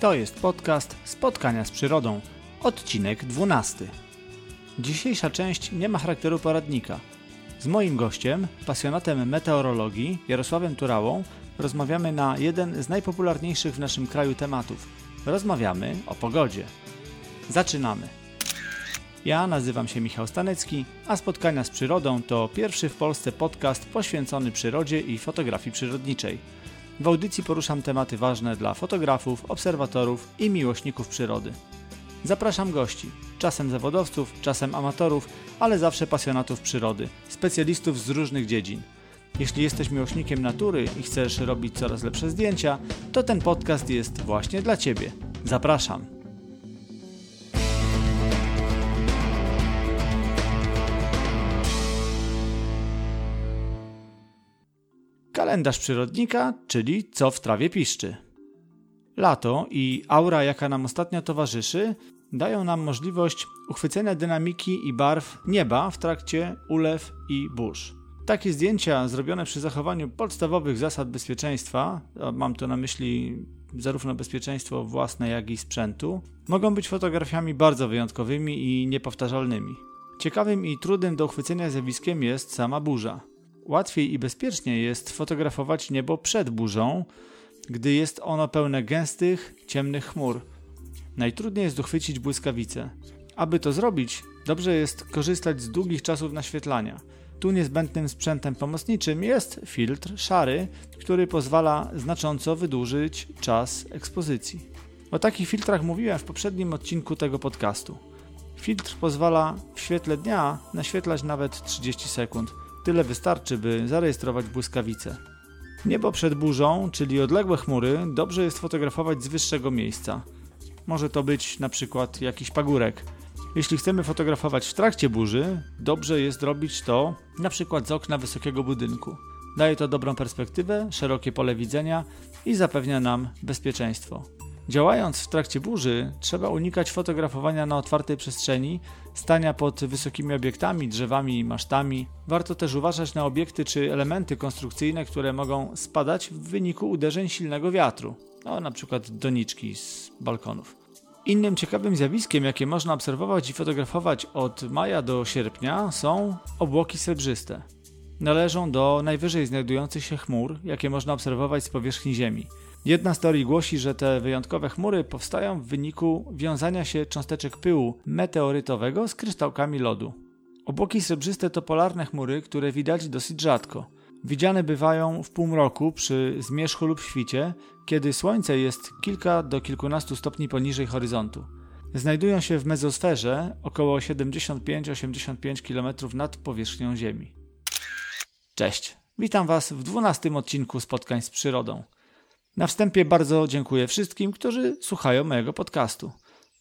To jest podcast Spotkania z Przyrodą, odcinek 12. Dzisiejsza część nie ma charakteru poradnika. Z moim gościem, pasjonatem meteorologii, Jarosławem Turałą, rozmawiamy na jeden z najpopularniejszych w naszym kraju tematów. Rozmawiamy o pogodzie. Zaczynamy. Ja nazywam się Michał Stanecki, a Spotkania z Przyrodą to pierwszy w Polsce podcast poświęcony przyrodzie i fotografii przyrodniczej. W audycji poruszam tematy ważne dla fotografów, obserwatorów i miłośników przyrody. Zapraszam gości, czasem zawodowców, czasem amatorów, ale zawsze pasjonatów przyrody, specjalistów z różnych dziedzin. Jeśli jesteś miłośnikiem natury i chcesz robić coraz lepsze zdjęcia, to ten podcast jest właśnie dla Ciebie. Zapraszam. Kalendarz przyrodnika, czyli co w trawie piszczy. Lato i aura, jaka nam ostatnio towarzyszy, dają nam możliwość uchwycenia dynamiki i barw nieba w trakcie ulew i burz. Takie zdjęcia zrobione przy zachowaniu podstawowych zasad bezpieczeństwa, mam tu na myśli zarówno bezpieczeństwo własne, jak i sprzętu, mogą być fotografiami bardzo wyjątkowymi i niepowtarzalnymi. Ciekawym i trudnym do uchwycenia zjawiskiem jest sama burza. Łatwiej i bezpiecznie jest fotografować niebo przed burzą, gdy jest ono pełne gęstych, ciemnych chmur. Najtrudniej jest uchwycić błyskawice. Aby to zrobić, dobrze jest korzystać z długich czasów naświetlania. Tu niezbędnym sprzętem pomocniczym jest filtr szary, który pozwala znacząco wydłużyć czas ekspozycji. O takich filtrach mówiłem w poprzednim odcinku tego podcastu. Filtr pozwala w świetle dnia naświetlać nawet 30 sekund. Tyle wystarczy, by zarejestrować błyskawice. Niebo przed burzą, czyli odległe chmury, dobrze jest fotografować z wyższego miejsca. Może to być na przykład jakiś pagórek. Jeśli chcemy fotografować w trakcie burzy, dobrze jest robić to na przykład z okna wysokiego budynku. Daje to dobrą perspektywę, szerokie pole widzenia i zapewnia nam bezpieczeństwo. Działając w trakcie burzy, trzeba unikać fotografowania na otwartej przestrzeni, stania pod wysokimi obiektami, drzewami i masztami. Warto też uważać na obiekty czy elementy konstrukcyjne, które mogą spadać w wyniku uderzeń silnego wiatru, no, na przykład doniczki z balkonów. Innym ciekawym zjawiskiem, jakie można obserwować i fotografować od maja do sierpnia, są obłoki srebrzyste. Należą do najwyżej znajdujących się chmur, jakie można obserwować z powierzchni Ziemi. Jedna z teorii głosi, że te wyjątkowe chmury powstają w wyniku wiązania się cząsteczek pyłu meteorytowego z kryształkami lodu. Obłoki srebrzyste to polarne chmury, które widać dosyć rzadko. Widziane bywają w półmroku przy zmierzchu lub świcie, kiedy słońce jest kilka do kilkunastu stopni poniżej horyzontu. Znajdują się w mezosferze około 75-85 km nad powierzchnią Ziemi. Cześć, witam Was w dwunastym odcinku Spotkań z Przyrodą. Na wstępie bardzo dziękuję wszystkim, którzy słuchają mojego podcastu.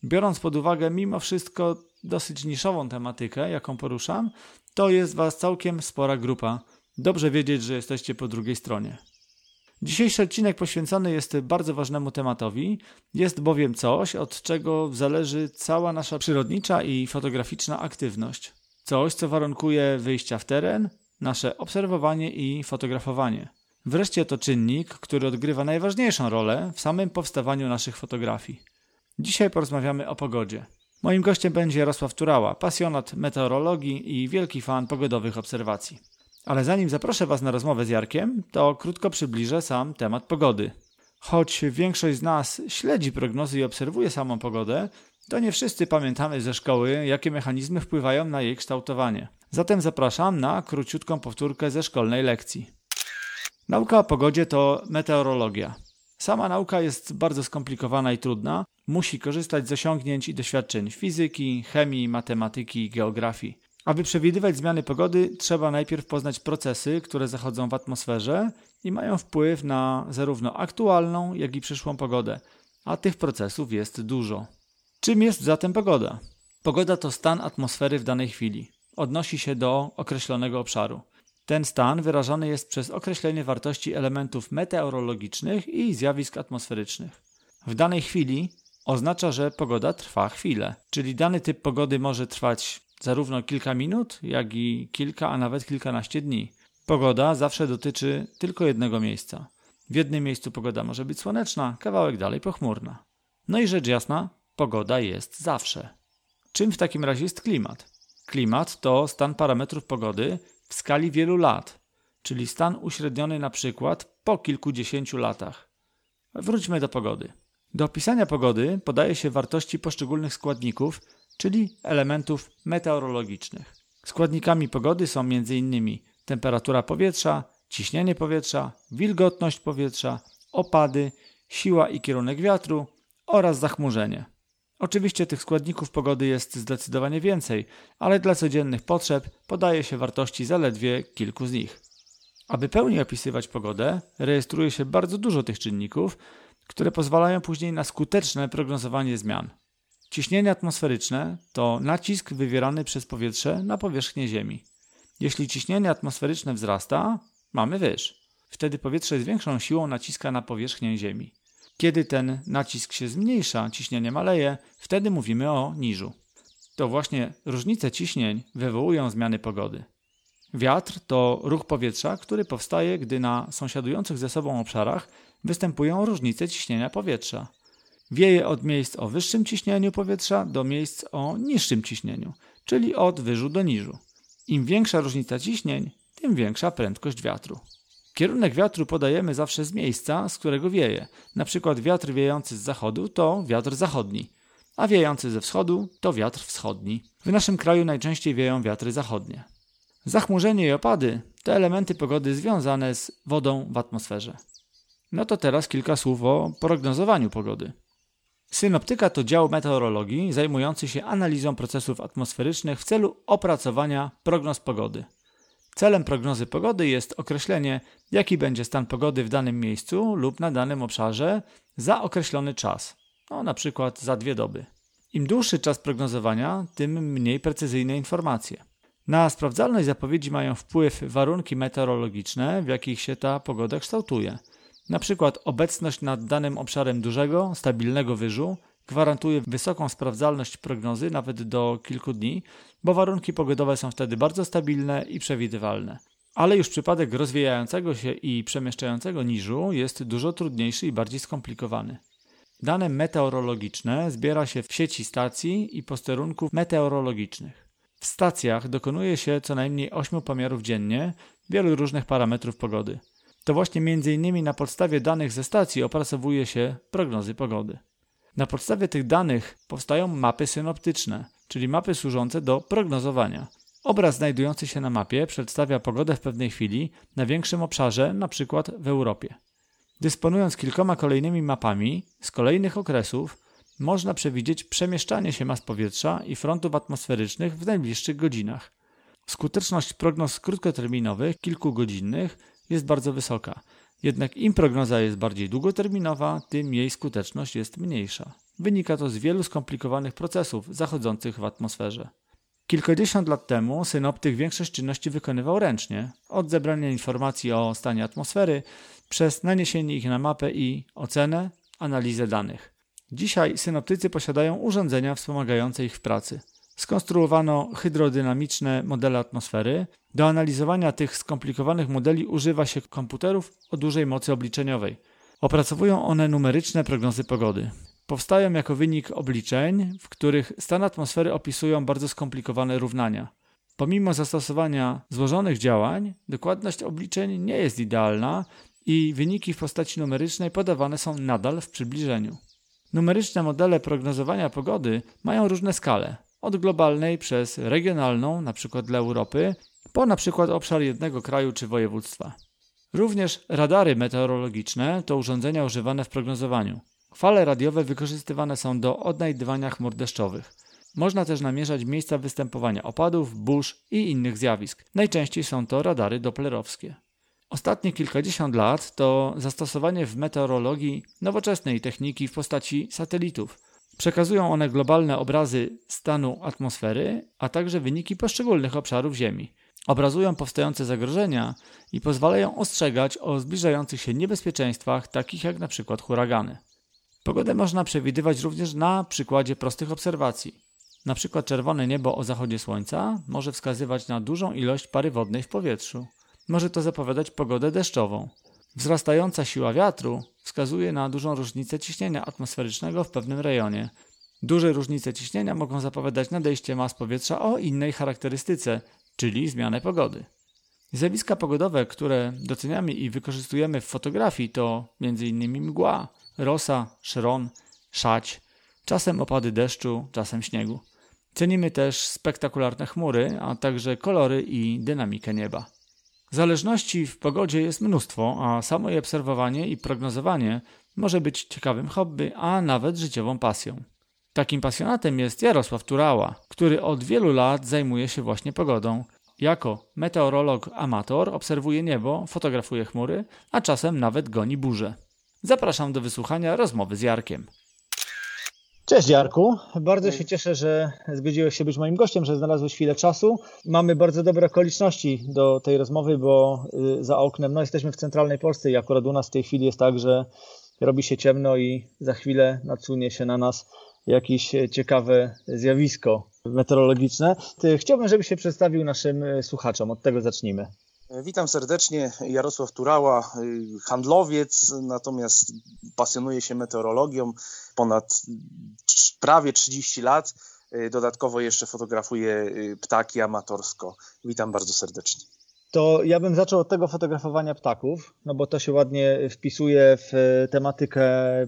Biorąc pod uwagę mimo wszystko dosyć niszową tematykę, jaką poruszam, to jest Was całkiem spora grupa. Dobrze wiedzieć, że jesteście po drugiej stronie. Dzisiejszy odcinek poświęcony jest bardzo ważnemu tematowi. Jest bowiem coś, od czego zależy cała nasza przyrodnicza i fotograficzna aktywność. Coś, co warunkuje wyjścia w teren, nasze obserwowanie i fotografowanie. Wreszcie to czynnik, który odgrywa najważniejszą rolę w samym powstawaniu naszych fotografii. Dzisiaj porozmawiamy o pogodzie. Moim gościem będzie Jarosław Turała, pasjonat meteorologii i wielki fan pogodowych obserwacji. Ale zanim zaproszę Was na rozmowę z Jarkiem, to krótko przybliżę sam temat pogody. Choć większość z nas śledzi prognozy i obserwuje samą pogodę, to nie wszyscy pamiętamy ze szkoły, jakie mechanizmy wpływają na jej kształtowanie. Zatem zapraszam na króciutką powtórkę ze szkolnej lekcji. Nauka o pogodzie to meteorologia. Sama nauka jest bardzo skomplikowana i trudna. Musi korzystać z osiągnięć i doświadczeń fizyki, chemii, matematyki geografii. Aby przewidywać zmiany pogody, trzeba najpierw poznać procesy, które zachodzą w atmosferze i mają wpływ na zarówno aktualną, jak i przyszłą pogodę, a tych procesów jest dużo. Czym jest zatem pogoda? Pogoda to stan atmosfery w danej chwili. Odnosi się do określonego obszaru. Ten stan wyrażany jest przez określenie wartości elementów meteorologicznych i zjawisk atmosferycznych. W danej chwili oznacza, że pogoda trwa chwilę, czyli dany typ pogody może trwać zarówno kilka minut, jak i kilka, a nawet kilkanaście dni. Pogoda zawsze dotyczy tylko jednego miejsca. W jednym miejscu pogoda może być słoneczna, kawałek dalej pochmurna. No i rzecz jasna, pogoda jest zawsze. Czym w takim razie jest klimat? Klimat to stan parametrów pogody w skali wielu lat, czyli stan uśredniony na przykład po kilkudziesięciu latach. Wróćmy do pogody. Do opisania pogody podaje się wartości poszczególnych składników, czyli elementów meteorologicznych. Składnikami pogody są m.in. temperatura powietrza, ciśnienie powietrza, wilgotność powietrza, opady, siła i kierunek wiatru oraz zachmurzenie. Oczywiście tych składników pogody jest zdecydowanie więcej, ale dla codziennych potrzeb podaje się wartości zaledwie kilku z nich. Aby pełniej opisywać pogodę, rejestruje się bardzo dużo tych czynników, które pozwalają później na skuteczne prognozowanie zmian. Ciśnienie atmosferyczne to nacisk wywierany przez powietrze na powierzchnię Ziemi. Jeśli ciśnienie atmosferyczne wzrasta, mamy wyż. Wtedy powietrze z większą siłą naciska na powierzchnię Ziemi. Kiedy ten nacisk się zmniejsza, ciśnienie maleje, wtedy mówimy o niżu. To właśnie różnice ciśnień wywołują zmiany pogody. Wiatr to ruch powietrza, który powstaje, gdy na sąsiadujących ze sobą obszarach występują różnice ciśnienia powietrza. Wieje od miejsc o wyższym ciśnieniu powietrza do miejsc o niższym ciśnieniu, czyli od wyżu do niżu. Im większa różnica ciśnień, tym większa prędkość wiatru. Kierunek wiatru podajemy zawsze z miejsca, z którego wieje. Na przykład wiatr wiejący z zachodu to wiatr zachodni, a wiejący ze wschodu to wiatr wschodni. W naszym kraju najczęściej wieją wiatry zachodnie. Zachmurzenie i opady to elementy pogody związane z wodą w atmosferze. No to teraz kilka słów o prognozowaniu pogody. Synoptyka to dział meteorologii zajmujący się analizą procesów atmosferycznych w celu opracowania prognoz pogody. Celem prognozy pogody jest określenie, jaki będzie stan pogody w danym miejscu lub na danym obszarze za określony czas, no, na przykład za dwie doby. Im dłuższy czas prognozowania, tym mniej precyzyjne informacje. Na sprawdzalność zapowiedzi mają wpływ warunki meteorologiczne, w jakich się ta pogoda kształtuje. Na przykład obecność nad danym obszarem dużego, stabilnego wyżu gwarantuje wysoką sprawdzalność prognozy nawet do kilku dni, bo warunki pogodowe są wtedy bardzo stabilne i przewidywalne. Ale już przypadek rozwijającego się i przemieszczającego niżu jest dużo trudniejszy i bardziej skomplikowany. Dane meteorologiczne zbiera się w sieci stacji i posterunków meteorologicznych. W stacjach dokonuje się co najmniej 8 pomiarów dziennie wielu różnych parametrów pogody. To właśnie m.in. na podstawie danych ze stacji opracowuje się prognozy pogody. Na podstawie tych danych powstają mapy synoptyczne, czyli mapy służące do prognozowania. Obraz znajdujący się na mapie przedstawia pogodę w pewnej chwili na większym obszarze, np. w Europie. Dysponując kilkoma kolejnymi mapami z kolejnych okresów, można przewidzieć przemieszczanie się mas powietrza i frontów atmosferycznych w najbliższych godzinach. Skuteczność prognoz krótkoterminowych, kilkugodzinnych, jest bardzo wysoka. Jednak im prognoza jest bardziej długoterminowa, tym jej skuteczność jest mniejsza. Wynika to z wielu skomplikowanych procesów zachodzących w atmosferze. Kilkadziesiąt lat temu synoptyk większość czynności wykonywał ręcznie, od zebrania informacji o stanie atmosfery, przez naniesienie ich na mapę i ocenę, analizę danych. Dzisiaj synoptycy posiadają urządzenia wspomagające ich w pracy. Skonstruowano hydrodynamiczne modele atmosfery. Do analizowania tych skomplikowanych modeli używa się komputerów o dużej mocy obliczeniowej. Opracowują one numeryczne prognozy pogody. Powstają jako wynik obliczeń, w których stan atmosfery opisują bardzo skomplikowane równania. Pomimo zastosowania złożonych działań, dokładność obliczeń nie jest idealna i wyniki w postaci numerycznej podawane są nadal w przybliżeniu. Numeryczne modele prognozowania pogody mają różne skale, od globalnej przez regionalną, np. dla Europy, po np. obszar jednego kraju czy województwa. Również radary meteorologiczne to urządzenia używane w prognozowaniu. Fale radiowe wykorzystywane są do odnajdywania chmur deszczowych. Można też namierzać miejsca występowania opadów, burz i innych zjawisk. Najczęściej są to radary doplerowskie. Ostatnie kilkadziesiąt lat to zastosowanie w meteorologii nowoczesnej techniki w postaci satelitów. Przekazują one globalne obrazy stanu atmosfery, a także wyniki poszczególnych obszarów Ziemi. Obrazują powstające zagrożenia i pozwalają ostrzegać o zbliżających się niebezpieczeństwach, takich jak np. huragany. Pogodę można przewidywać również na przykładzie prostych obserwacji. Na przykład czerwone niebo o zachodzie słońca może wskazywać na dużą ilość pary wodnej w powietrzu. Może to zapowiadać pogodę deszczową. Wzrastająca siła wiatru wskazuje na dużą różnicę ciśnienia atmosferycznego w pewnym rejonie. Duże różnice ciśnienia mogą zapowiadać nadejście mas powietrza o innej charakterystyce, czyli zmianę pogody. Zjawiska pogodowe, które doceniamy i wykorzystujemy w fotografii to m.in. mgła, rosa, szron, szać, czasem opady deszczu, czasem śniegu. Cenimy też spektakularne chmury, a także kolory i dynamikę nieba. Zależności w pogodzie jest mnóstwo, a samo jej obserwowanie i prognozowanie może być ciekawym hobby, a nawet życiową pasją. Takim pasjonatem jest Jarosław Turała, który od wielu lat zajmuje się właśnie pogodą. Jako meteorolog amator obserwuje niebo, fotografuje chmury, a czasem nawet goni burze. Zapraszam do wysłuchania rozmowy z Jarkiem. Cześć Jarku, bardzo się cieszę, że zgodziłeś się być moim gościem, że znalazłeś chwilę czasu. Mamy bardzo dobre okoliczności do tej rozmowy, bo y, za oknem, no jesteśmy w centralnej Polsce i akurat u nas w tej chwili jest tak, że robi się ciemno i za chwilę nadsunie się na nas jakieś ciekawe zjawisko meteorologiczne. Chciałbym, żebyś się przedstawił naszym y, słuchaczom. Od tego zacznijmy. Witam serdecznie, Jarosław Turała, y, handlowiec, natomiast pasjonuje się meteorologią ponad prawie 30 lat. Y, dodatkowo jeszcze fotografuję y, ptaki amatorsko. Witam bardzo serdecznie. To ja bym zaczął od tego fotografowania ptaków, no bo to się ładnie wpisuje w tematykę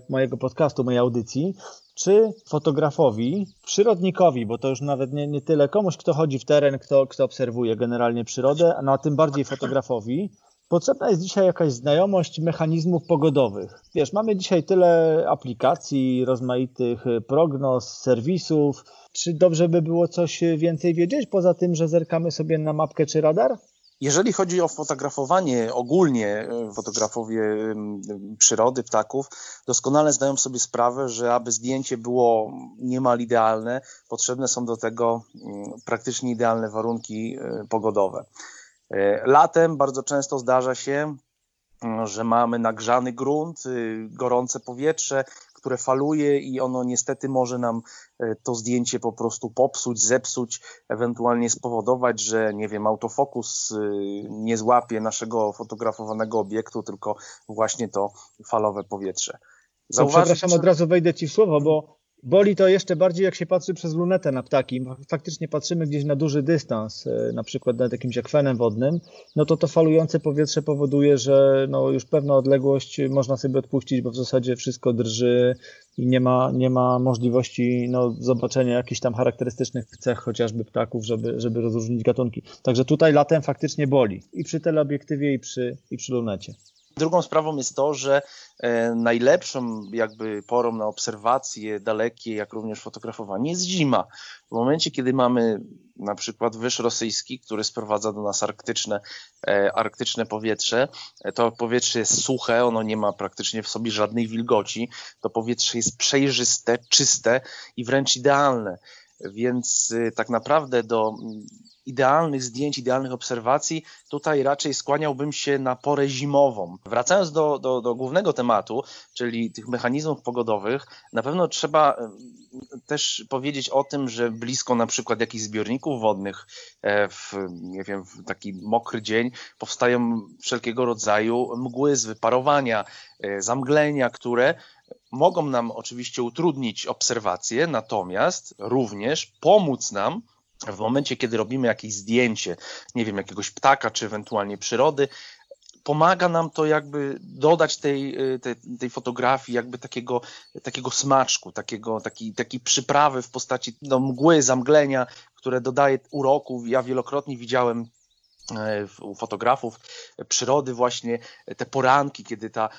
mojego podcastu, mojej audycji czy fotografowi, przyrodnikowi, bo to już nawet nie, nie tyle komuś, kto chodzi w teren, kto, kto obserwuje generalnie przyrodę, no a tym bardziej fotografowi, potrzebna jest dzisiaj jakaś znajomość mechanizmów pogodowych. Wiesz, mamy dzisiaj tyle aplikacji, rozmaitych prognoz, serwisów. Czy dobrze by było coś więcej wiedzieć, poza tym, że zerkamy sobie na mapkę czy radar? Jeżeli chodzi o fotografowanie ogólnie, e, fotografowie przyrody, ptaków, doskonale zdają sobie sprawę, że aby zdjęcie było niemal idealne, potrzebne są do tego praktycznie idealne warunki pogodowe. E, latem bardzo często zdarza się, że mamy nagrzany grunt, y, gorące powietrze, które faluje i ono niestety może nam e, to zdjęcie po prostu popsuć, zepsuć, ewentualnie spowodować, że nie wiem, autofokus y, nie złapie naszego fotografowanego obiektu, tylko właśnie to falowe powietrze. Zauważyć, przepraszam, od razu wejdę Ci w słowo, bo Boli to jeszcze bardziej, jak się patrzy przez lunetę na ptaki. Faktycznie patrzymy gdzieś na duży dystans, e, na przykład nad jakimś akwenem wodnym, no to to falujące powietrze powoduje, że no już pewna odległość można sobie odpuścić, bo w zasadzie wszystko drży i nie ma, nie ma możliwości no, zobaczenia jakichś tam charakterystycznych cech chociażby ptaków, żeby, żeby rozróżnić gatunki. Także tutaj latem faktycznie boli i przy teleobiektywie i przy, i przy lunecie. Drugą sprawą jest to, że e, najlepszą jakby porą na obserwacje dalekie, jak również fotografowanie jest zima. W momencie, kiedy mamy na przykład wyż rosyjski, który sprowadza do nas arktyczne, e, arktyczne powietrze, e, to powietrze jest suche, ono nie ma praktycznie w sobie żadnej wilgoci, to powietrze jest przejrzyste, czyste i wręcz idealne. Więc tak naprawdę do idealnych zdjęć, idealnych obserwacji, tutaj raczej skłaniałbym się na porę zimową. Wracając do, do, do głównego tematu, czyli tych mechanizmów pogodowych, na pewno trzeba e, też powiedzieć o tym, że blisko na przykład jakichś zbiorników wodnych e, w, nie wiem, w taki mokry dzień powstają wszelkiego rodzaju mgły z wyparowania, e, zamglenia, które mogą nam oczywiście utrudnić obserwację, natomiast również pomóc nam w momencie, kiedy robimy jakieś zdjęcie, nie wiem, jakiegoś ptaka, czy ewentualnie przyrody, pomaga nam to jakby dodać tej, y, tej, tej, fotografii jakby takiego, takiego smaczku, takiego, takiej, takiej przyprawy w postaci no, mgły, zamglenia, które dodaje uroku. Ja wielokrotnie widziałem u fotografów przyrody właśnie te poranki, kiedy ta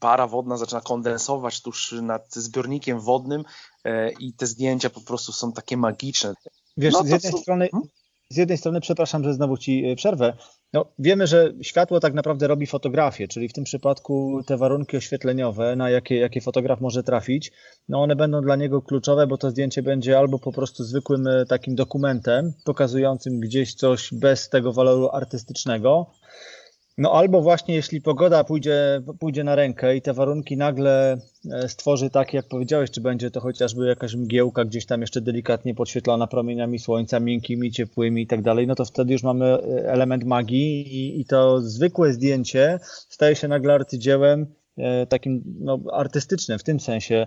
para wodna zaczyna kondensować tuż nad zbiornikiem wodnym e, i te zdjęcia po prostu są takie magiczne. Wiesz, no z jednej strony, hmm? Z jednej strony, przepraszam, że znowu ci e, przerwę. No, wiemy, że światło tak naprawdę robi fotografię, czyli w tym przypadku te warunki oświetleniowe, na jakie, jakie fotograf może trafić, no one będą dla niego kluczowe, bo to zdjęcie będzie albo po prostu zwykłym e, takim dokumentem pokazującym gdzieś coś bez tego waloru artystycznego, No albo właśnie jeśli pogoda pójdzie, pójdzie na rękę i te warunki nagle e, stworzy tak, jak powiedziałeś, czy będzie to chociażby jakaś mgiełka gdzieś tam jeszcze delikatnie podświetlana promieniami słońca, miękkimi, ciepłymi i tak dalej, no to wtedy już mamy e, element magii i, i to zwykłe zdjęcie staje się nagle arcydziełem e, takim no, artystycznym w tym sensie,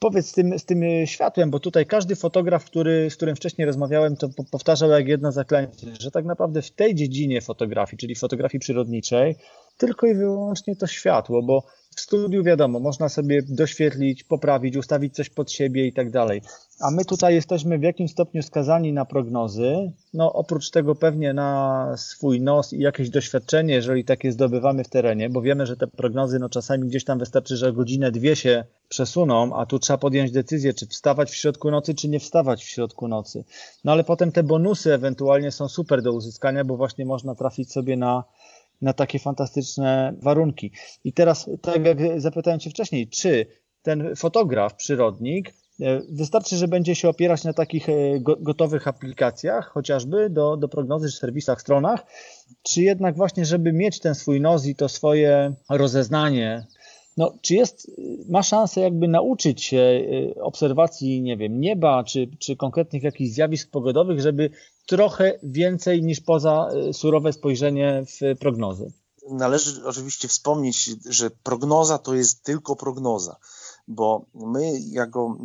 powiedz z tym, z tym światłem, bo tutaj każdy fotograf, który, z którym wcześniej rozmawiałem, to powtarzał jak jedno zaklęcie, że tak naprawdę w tej dziedzinie fotografii, czyli fotografii przyrodniczej, tylko i wyłącznie to światło, bo w studiu wiadomo, można sobie doświetlić, poprawić, ustawić coś pod siebie i tak dalej. A my tutaj jesteśmy w jakimś stopniu skazani na prognozy. No, oprócz tego pewnie na swój nos i jakieś doświadczenie, jeżeli takie zdobywamy w terenie, bo wiemy, że te prognozy, no czasami gdzieś tam wystarczy, że godzinę, dwie się przesuną, a tu trzeba podjąć decyzję, czy wstawać w środku nocy, czy nie wstawać w środku nocy. No ale potem te bonusy ewentualnie są super do uzyskania, bo właśnie można trafić sobie na na takie fantastyczne warunki. I teraz, tak jak zapytałem Cię wcześniej, czy ten fotograf, przyrodnik, e, wystarczy, że będzie się opierać na takich e, gotowych aplikacjach, chociażby do, do prognozy w serwisach, stronach, czy jednak właśnie, żeby mieć ten swój nos i to swoje rozeznanie no, czy jest, ma szansę jakby nauczyć się obserwacji, nie wiem, nieba, czy, czy konkretnych jakichś zjawisk pogodowych, żeby trochę więcej niż poza y, surowe spojrzenie w prognozy? Należy oczywiście wspomnieć, że prognoza to jest tylko prognoza, bo my jako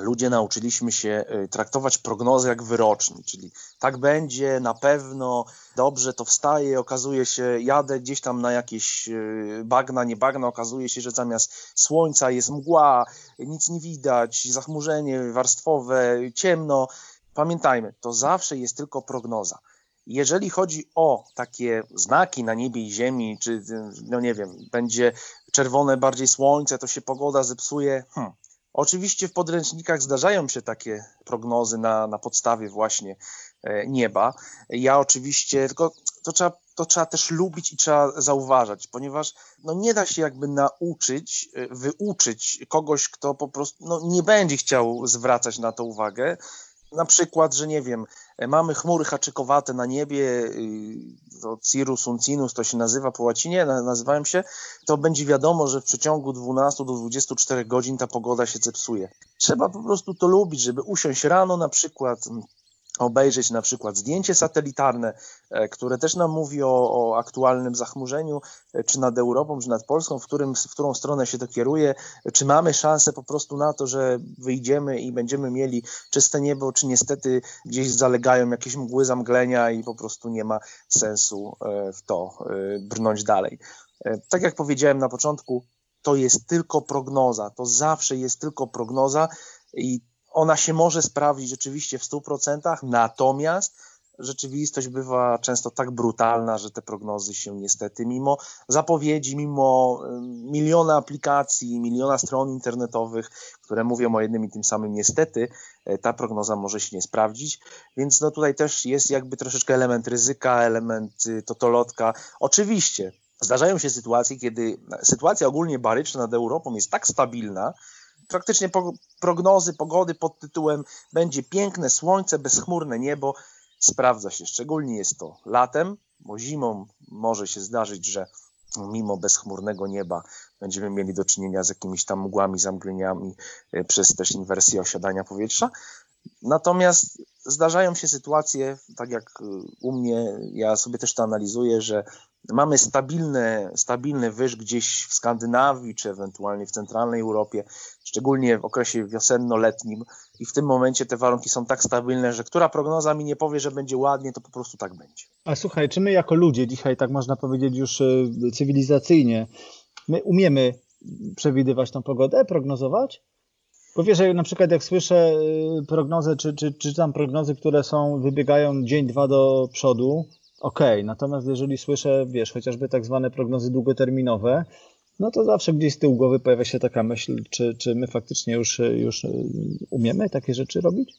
ludzie nauczyliśmy się y, traktować prognozę jak wyrocznik, czyli tak będzie, na pewno, dobrze to wstaje, okazuje się, jadę gdzieś tam na jakieś y, bagna, nie bagna, okazuje się, że zamiast słońca jest mgła, nic nie widać, zachmurzenie warstwowe, ciemno. Pamiętajmy, to zawsze jest tylko prognoza. Jeżeli chodzi o takie znaki na niebie i ziemi, czy no nie wiem, będzie czerwone bardziej słońce, to się pogoda zepsuje, hmm Oczywiście w podręcznikach zdarzają się takie prognozy na, na podstawie właśnie e, nieba. Ja oczywiście, tylko to trzeba, to trzeba też lubić i trzeba zauważać, ponieważ no nie da się jakby nauczyć, e, wyuczyć kogoś, kto po prostu no nie będzie chciał zwracać na to uwagę, na przykład, że nie wiem, mamy chmury haczykowate na niebie, y, to cirrus uncinus to się nazywa po łacinie, nazywają się, to będzie wiadomo, że w przeciągu 12 do 24 godzin ta pogoda się zepsuje. Trzeba po prostu to lubić, żeby usiąść rano na przykład, obejrzeć na przykład zdjęcie satelitarne, e, które też nam mówi o, o, aktualnym zachmurzeniu, e, czy nad Europą, czy nad Polską, w, którym, w którą stronę się to kieruje, czy mamy szansę po prostu na to, że wyjdziemy i będziemy mieli czyste niebo, czy niestety gdzieś zalegają jakieś mgły zamglenia i po prostu nie ma sensu e, w to brnąć dalej. Tak jak powiedziałem na początku, to jest tylko prognoza, to zawsze jest tylko prognoza i ona się może sprawdzić oczywiście w 100%, natomiast rzeczywistość bywa często tak brutalna, że te prognozy się niestety, mimo zapowiedzi, mimo miliona aplikacji, miliona stron internetowych, które mówią o jednym i tym samym, niestety e, ta prognoza może się nie sprawdzić, więc no tutaj też jest jakby troszeczkę element ryzyka, element y, totolotka. Oczywiście zdarzają się sytuacje, kiedy sytuacja ogólnie baryczna nad Europą jest tak stabilna, praktycznie prognozy pogody pod tytułem będzie piękne słońce, bezchmurne niebo sprawdza się. Szczególnie jest to latem, bo zimą może się zdarzyć, że mimo bezchmurnego nieba będziemy mieli do czynienia z jakimiś tam mgłami, zamgleniami e, przez też inwersję osiadania powietrza. Natomiast zdarzają się sytuacje, tak jak e, u mnie, ja sobie też to analizuję, że mamy stabilny, stabilny wyż gdzieś w Skandynawii, czy ewentualnie w centralnej Europie, szczególnie w okresie wiosenno-letnim i w tym momencie te warunki są tak stabilne, że która prognoza mi nie powie, że będzie ładnie, to po prostu tak będzie. A słuchaj, czy my jako ludzie dzisiaj, tak można powiedzieć już e, cywilizacyjnie, my umiemy przewidywać tą pogodę, prognozować? Bo wiesz, na przykład jak słyszę e, prognozy, czy, czy, czy czytam prognozy, które są, wybiegają dzień, dwa do przodu, okej, okay. natomiast jeżeli słyszę, wiesz, chociażby tak zwane prognozy długoterminowe, no to zawsze gdzieś z tyłu głowy pojawia się taka myśl, czy, czy my faktycznie już, już umiemy takie rzeczy robić?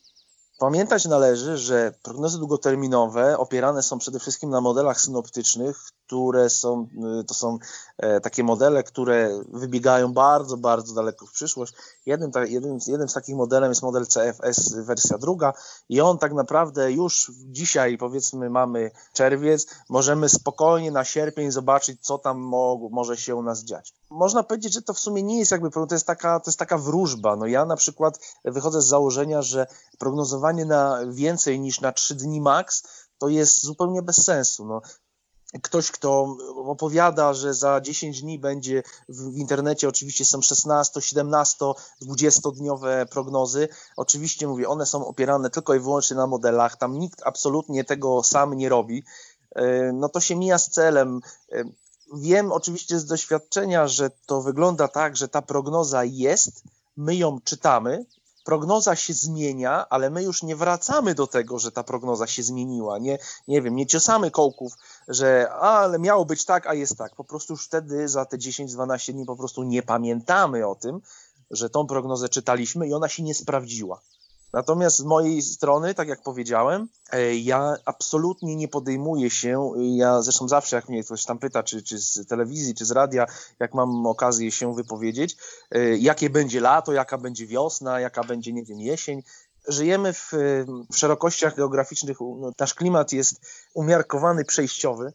Pamiętać należy, że prognozy długoterminowe opierane są przede wszystkim na modelach synoptycznych, które są, y, to są e, takie modele, które wybiegają bardzo, bardzo daleko w przyszłość. Jednym, jednym, jednym z takich modelem jest model CFS wersja druga i on tak naprawdę już dzisiaj, powiedzmy mamy czerwiec, możemy spokojnie na sierpień zobaczyć, co tam mo może się u nas dziać. Można powiedzieć, że to w sumie nie jest jakby, to jest taka, to jest taka wróżba. No ja na przykład wychodzę z założenia, że prognozowanie na więcej niż na 3 dni max to jest zupełnie bez sensu. No, ktoś, kto opowiada, że za 10 dni będzie w internecie, oczywiście są 16, 17, 20-dniowe prognozy. Oczywiście mówię, one są opierane tylko i wyłącznie na modelach, tam nikt absolutnie tego sam nie robi. E, no to się mija z celem. E, wiem oczywiście z doświadczenia, że to wygląda tak, że ta prognoza jest, my ją czytamy, prognoza się zmienia, ale my już nie wracamy do tego, że ta prognoza się zmieniła. Nie, nie wiem, nie ciosamy kołków, że a, ale miało być tak, a jest tak. Po prostu już wtedy za te 10-12 dni po prostu nie pamiętamy o tym, że tą prognozę czytaliśmy i ona się nie sprawdziła. Natomiast z mojej strony, tak jak powiedziałem, e, ja absolutnie nie podejmuję się, ja zresztą zawsze jak mnie ktoś tam pyta, czy, czy z telewizji, czy z radia, jak mam okazję się wypowiedzieć, e, jakie będzie lato, jaka będzie wiosna, jaka będzie, nie wiem, jesień, żyjemy w, w szerokościach geograficznych, no, nasz klimat jest umiarkowany, przejściowy.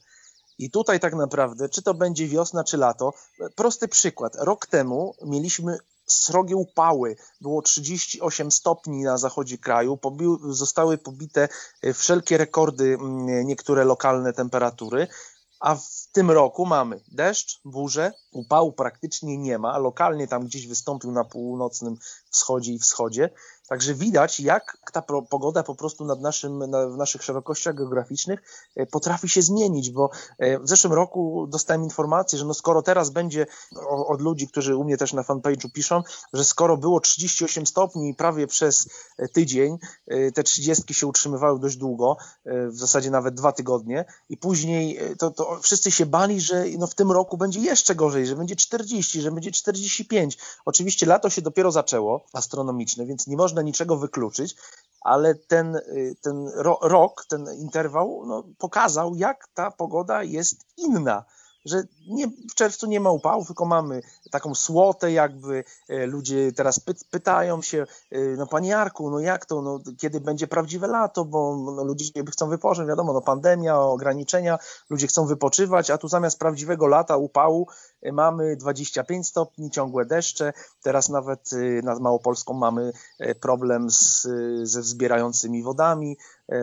I tutaj tak naprawdę, czy to będzie wiosna, czy lato, prosty przykład. Rok temu mieliśmy srogie upały, było 38 stopni na zachodzie kraju, pobił, zostały pobite e, wszelkie rekordy, mm, niektóre lokalne temperatury, a w tym roku mamy deszcz, burzę, upału praktycznie nie ma, lokalnie tam gdzieś wystąpił na północnym wschodzie i wschodzie, Także widać, jak ta pogoda po prostu nad naszym, na, w naszych szerokościach geograficznych e, potrafi się zmienić, bo e, w zeszłym roku dostałem informację, że no skoro teraz będzie od ludzi, którzy u mnie też na fanpage'u piszą, że skoro było 38 stopni prawie przez e, tydzień, te 30 się utrzymywały dość długo, w zasadzie nawet dwa tygodnie i później to, to wszyscy się bali, że no w tym roku będzie jeszcze gorzej, że będzie 40, że będzie 45. Oczywiście lato się dopiero zaczęło, astronomiczne, więc nie można niczego wykluczyć, ale ten, y, ten rok, ten interwał no, pokazał, jak ta pogoda jest inna że nie, w czerwcu nie ma upałów, tylko mamy taką słotę, jakby e, ludzie teraz py, pytają się, e, no panie Jarku, no jak to, no, kiedy będzie prawdziwe lato, bo no, ludzie chcą wypocząć, wiadomo, no pandemia, ograniczenia, ludzie chcą wypoczywać, a tu zamiast prawdziwego lata, upału e, mamy 25 stopni, ciągłe deszcze, teraz nawet nad Małopolską mamy problem z, ze zbierającymi wodami,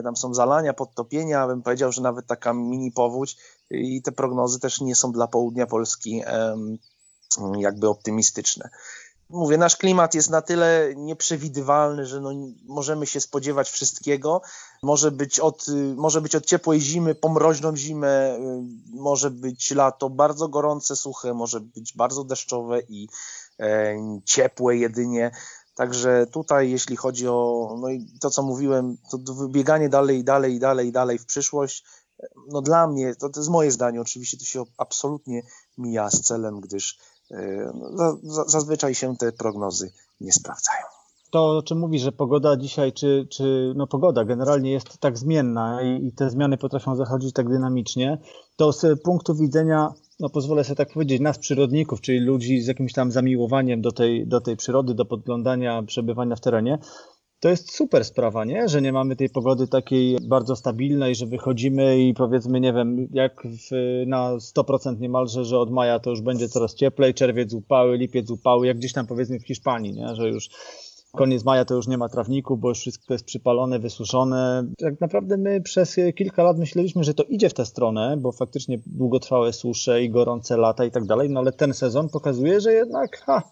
tam są zalania, podtopienia, bym powiedział, że nawet taka mini powódź i te prognozy też nie są dla południa Polski jakby optymistyczne. Mówię, nasz klimat jest na tyle nieprzewidywalny, że no, możemy się spodziewać wszystkiego. Może być, od, może być od ciepłej zimy po mroźną zimę, może być lato bardzo gorące, suche, może być bardzo deszczowe i e, ciepłe jedynie. Także tutaj, jeśli chodzi o no i to, co mówiłem, to wybieganie dalej, dalej, dalej, dalej w przyszłość, no dla mnie, to, to jest moje zdanie, oczywiście to się absolutnie mija z celem, gdyż e, no, zazwyczaj się te prognozy nie sprawdzają. To, o czym mówisz, że pogoda dzisiaj, czy, czy no pogoda generalnie jest tak zmienna i, i te zmiany potrafią zachodzić tak dynamicznie, to z punktu widzenia no pozwolę sobie tak powiedzieć, nas przyrodników, czyli ludzi z jakimś tam zamiłowaniem do tej, do tej przyrody, do podglądania, przebywania w terenie, to jest super sprawa, nie? Że nie mamy tej pogody takiej bardzo stabilnej, że wychodzimy i powiedzmy, nie wiem, jak w, na 100% niemalże, że od maja to już będzie coraz cieplej, czerwiec upały, lipiec upały, jak gdzieś tam powiedzmy w Hiszpanii, nie? Że już koniec maja to już nie ma trawniku, bo już wszystko jest przypalone, wysuszone. Tak naprawdę my przez kilka lat myśleliśmy, że to idzie w tę stronę, bo faktycznie długotrwałe susze i gorące lata i tak dalej, no ale ten sezon pokazuje, że jednak ha,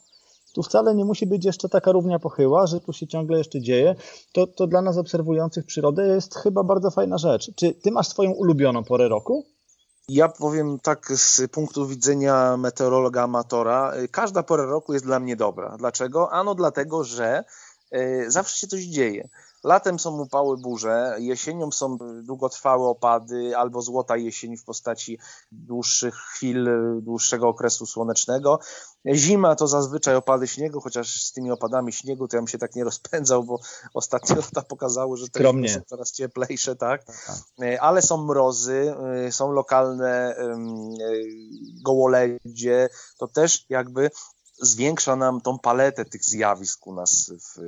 tu wcale nie musi być jeszcze taka równia pochyła, że tu się ciągle jeszcze dzieje, to, to dla nas obserwujących przyrodę jest chyba bardzo fajna rzecz. Czy ty masz swoją ulubioną porę roku? Ja powiem tak z punktu widzenia meteorologa amatora, każda pora roku jest dla mnie dobra. Dlaczego? Ano dlatego, że zawsze się coś dzieje. Latem są upały burze, jesienią są długotrwałe opady albo złota jesień w postaci dłuższych chwil, dłuższego okresu słonecznego. Zima to zazwyczaj opady śniegu, chociaż z tymi opadami śniegu to ja bym się tak nie rozpędzał, bo ostatnie lata pokazały, że te są coraz cieplejsze, tak? tak? Ale są mrozy, są lokalne gołoledzie, to też jakby zwiększa nam tą paletę tych zjawisk u nas w,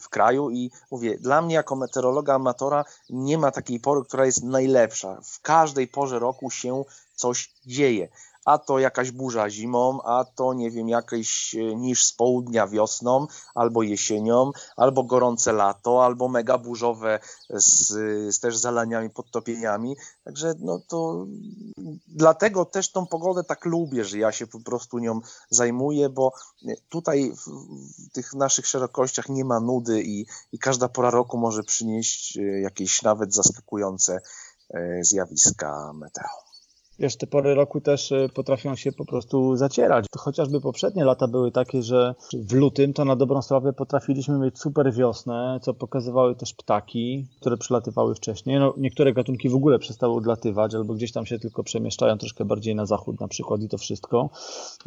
w kraju i mówię, dla mnie jako meteorologa amatora nie ma takiej pory, która jest najlepsza. W każdej porze roku się coś dzieje a to jakaś burza zimą, a to nie wiem, jakiś e, niż z południa wiosną, albo jesienią, albo gorące lato, albo mega burzowe z, z też zalaniami, podtopieniami. Także no to dlatego też tą pogodę tak lubię, że ja się po prostu nią zajmuję, bo tutaj w, tych naszych szerokościach nie ma nudy i, i każda pora roku może przynieść e, jakieś nawet zaskakujące e, zjawiska meteo. Wiesz, te pory roku też y, potrafią się po prostu zacierać. Chociażby poprzednie lata były takie, że w lutym to na dobrą sprawę potrafiliśmy mieć super wiosnę, co pokazywały też ptaki, które przylatywały wcześniej. No, niektóre gatunki w ogóle przestały odlatywać, albo gdzieś tam się tylko przemieszczają troszkę bardziej na zachód na przykład i to wszystko.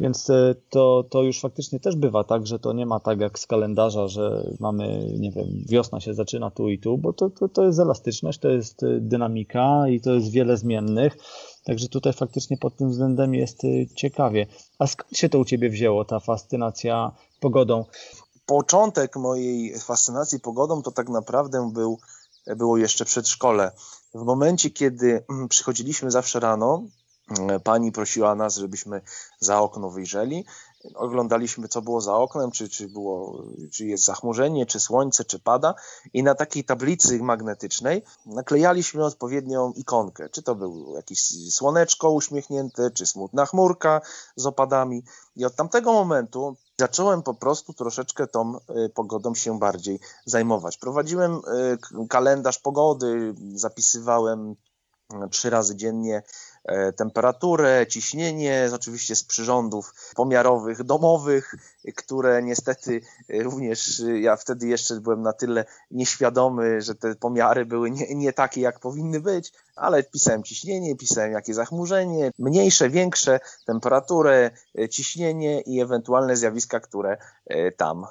Więc y, to, to już faktycznie też bywa tak, że to nie ma tak jak z kalendarza, że mamy, nie wiem, wiosna się zaczyna tu i tu, bo to, to, to jest elastyczność, to jest y, dynamika i to jest wiele zmiennych. Także tutaj faktycznie pod tym względem jest y, ciekawie. A skąd się to u Ciebie wzięło, ta fascynacja pogodą? Początek mojej fascynacji pogodą to tak naprawdę był, było jeszcze przedszkole. W momencie, kiedy mm, przychodziliśmy zawsze rano, mm, pani prosiła nas, żebyśmy za okno wyjrzeli oglądaliśmy, co było za oknem, czy, czy, było, czy jest zachmurzenie, czy słońce, czy pada. I na takiej tablicy magnetycznej naklejaliśmy odpowiednią ikonkę, czy to był jakieś słoneczko uśmiechnięte, czy smutna chmurka z opadami. I od tamtego momentu zacząłem po prostu troszeczkę tą y, pogodą się bardziej zajmować. Prowadziłem y, kalendarz pogody, zapisywałem y, trzy razy dziennie E, temperaturę, ciśnienie, oczywiście z przyrządów pomiarowych, domowych, które niestety również ja wtedy jeszcze byłem na tyle nieświadomy, że te pomiary były nie, nie takie, jak powinny być, ale pisałem ciśnienie, pisałem jakie zachmurzenie, mniejsze, większe, temperaturę, e, ciśnienie i ewentualne zjawiska, które e, tam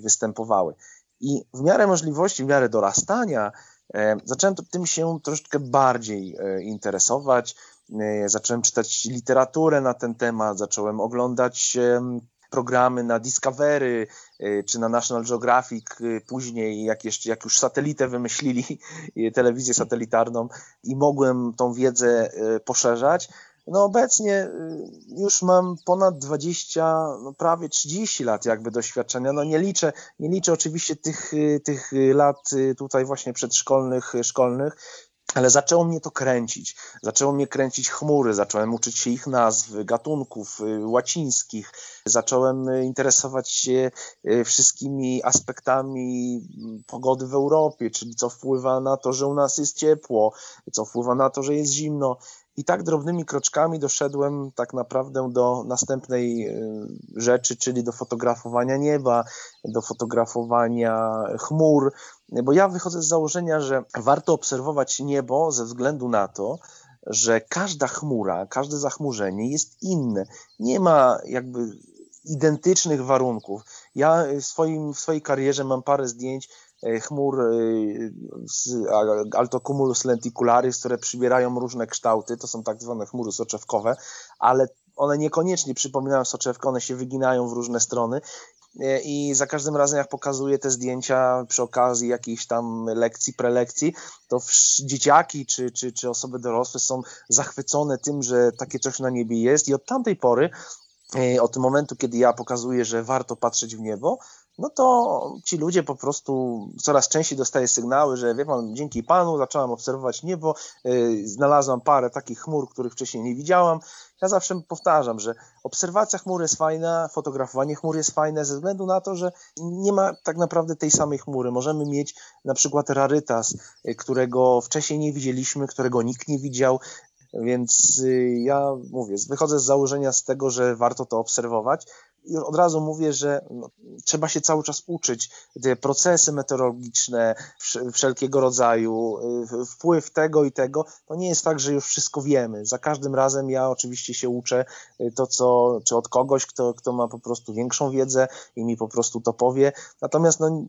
występowały. I w miarę możliwości, w miarę dorastania, zacząłem tym się troszeczkę bardziej interesować. E, zacząłem czytać literaturę na ten temat, zacząłem oglądać programy na Discovery e, czy na National Geographic, e, później jak, jeszcze, jak już satelitę wymyślili, telewizję satelitarną i mogłem tą wiedzę poszerzać. No obecnie już mam ponad 20, no prawie 30 lat jakby doświadczenia. No nie liczę, nie liczę oczywiście tych, tych lat tutaj właśnie przedszkolnych, szkolnych, ale zaczęło mnie to kręcić. Zaczęło mnie kręcić chmury, zacząłem uczyć się ich nazw, gatunków y, łacińskich, zacząłem y, interesować się y, wszystkimi aspektami mm, pogody w Europie, czyli co wpływa na to, że u nas jest ciepło, co wpływa na to, że jest zimno. I tak drobnymi kroczkami doszedłem tak naprawdę do następnej rzeczy, czyli do fotografowania nieba, do fotografowania chmur, bo ja wychodzę z założenia, że warto obserwować niebo ze względu na to, że każda chmura, każde zachmurzenie jest inne. Nie ma jakby identycznych warunków. Ja w, swoim, w swojej karierze mam parę zdjęć chmur e, altocumulus lenticularis, które przybierają różne kształty, to są tak zwane chmury soczewkowe, ale one niekoniecznie przypominają soczewkę, one się wyginają w różne strony. E, i za każdym razem jak pokazuję te zdjęcia przy okazji jakiejś tam lekcji, prelekcji, to dzieciaki czy, czy, czy osoby dorosłe są zachwycone tym, że takie coś na niebie jest. I od tamtej pory, e, od momentu, kiedy ja pokazuję, że warto patrzeć w niebo, no to ci ludzie po prostu coraz częściej dostają sygnały, że wie pan, dzięki panu zacząłem obserwować niebo, yy, znalazłam parę takich chmur, których wcześniej nie widziałam. Ja zawsze powtarzam, że obserwacja chmur jest fajna, fotografowanie chmur jest fajne ze względu na to, że nie ma tak naprawdę tej samej chmury. Możemy mieć na przykład rarytas, y, którego wcześniej nie widzieliśmy, którego nikt nie widział, więc y, ja mówię, wychodzę z założenia z tego, że warto to obserwować od razu mówię, że no, trzeba się cały czas uczyć. Te procesy meteorologiczne, wszelkiego rodzaju, y, wpływ tego i tego, to nie jest tak, że już wszystko wiemy. Za każdym razem ja oczywiście się uczę y, to, co, czy od kogoś, kto, kto ma po prostu większą wiedzę i mi po prostu to powie. Natomiast no,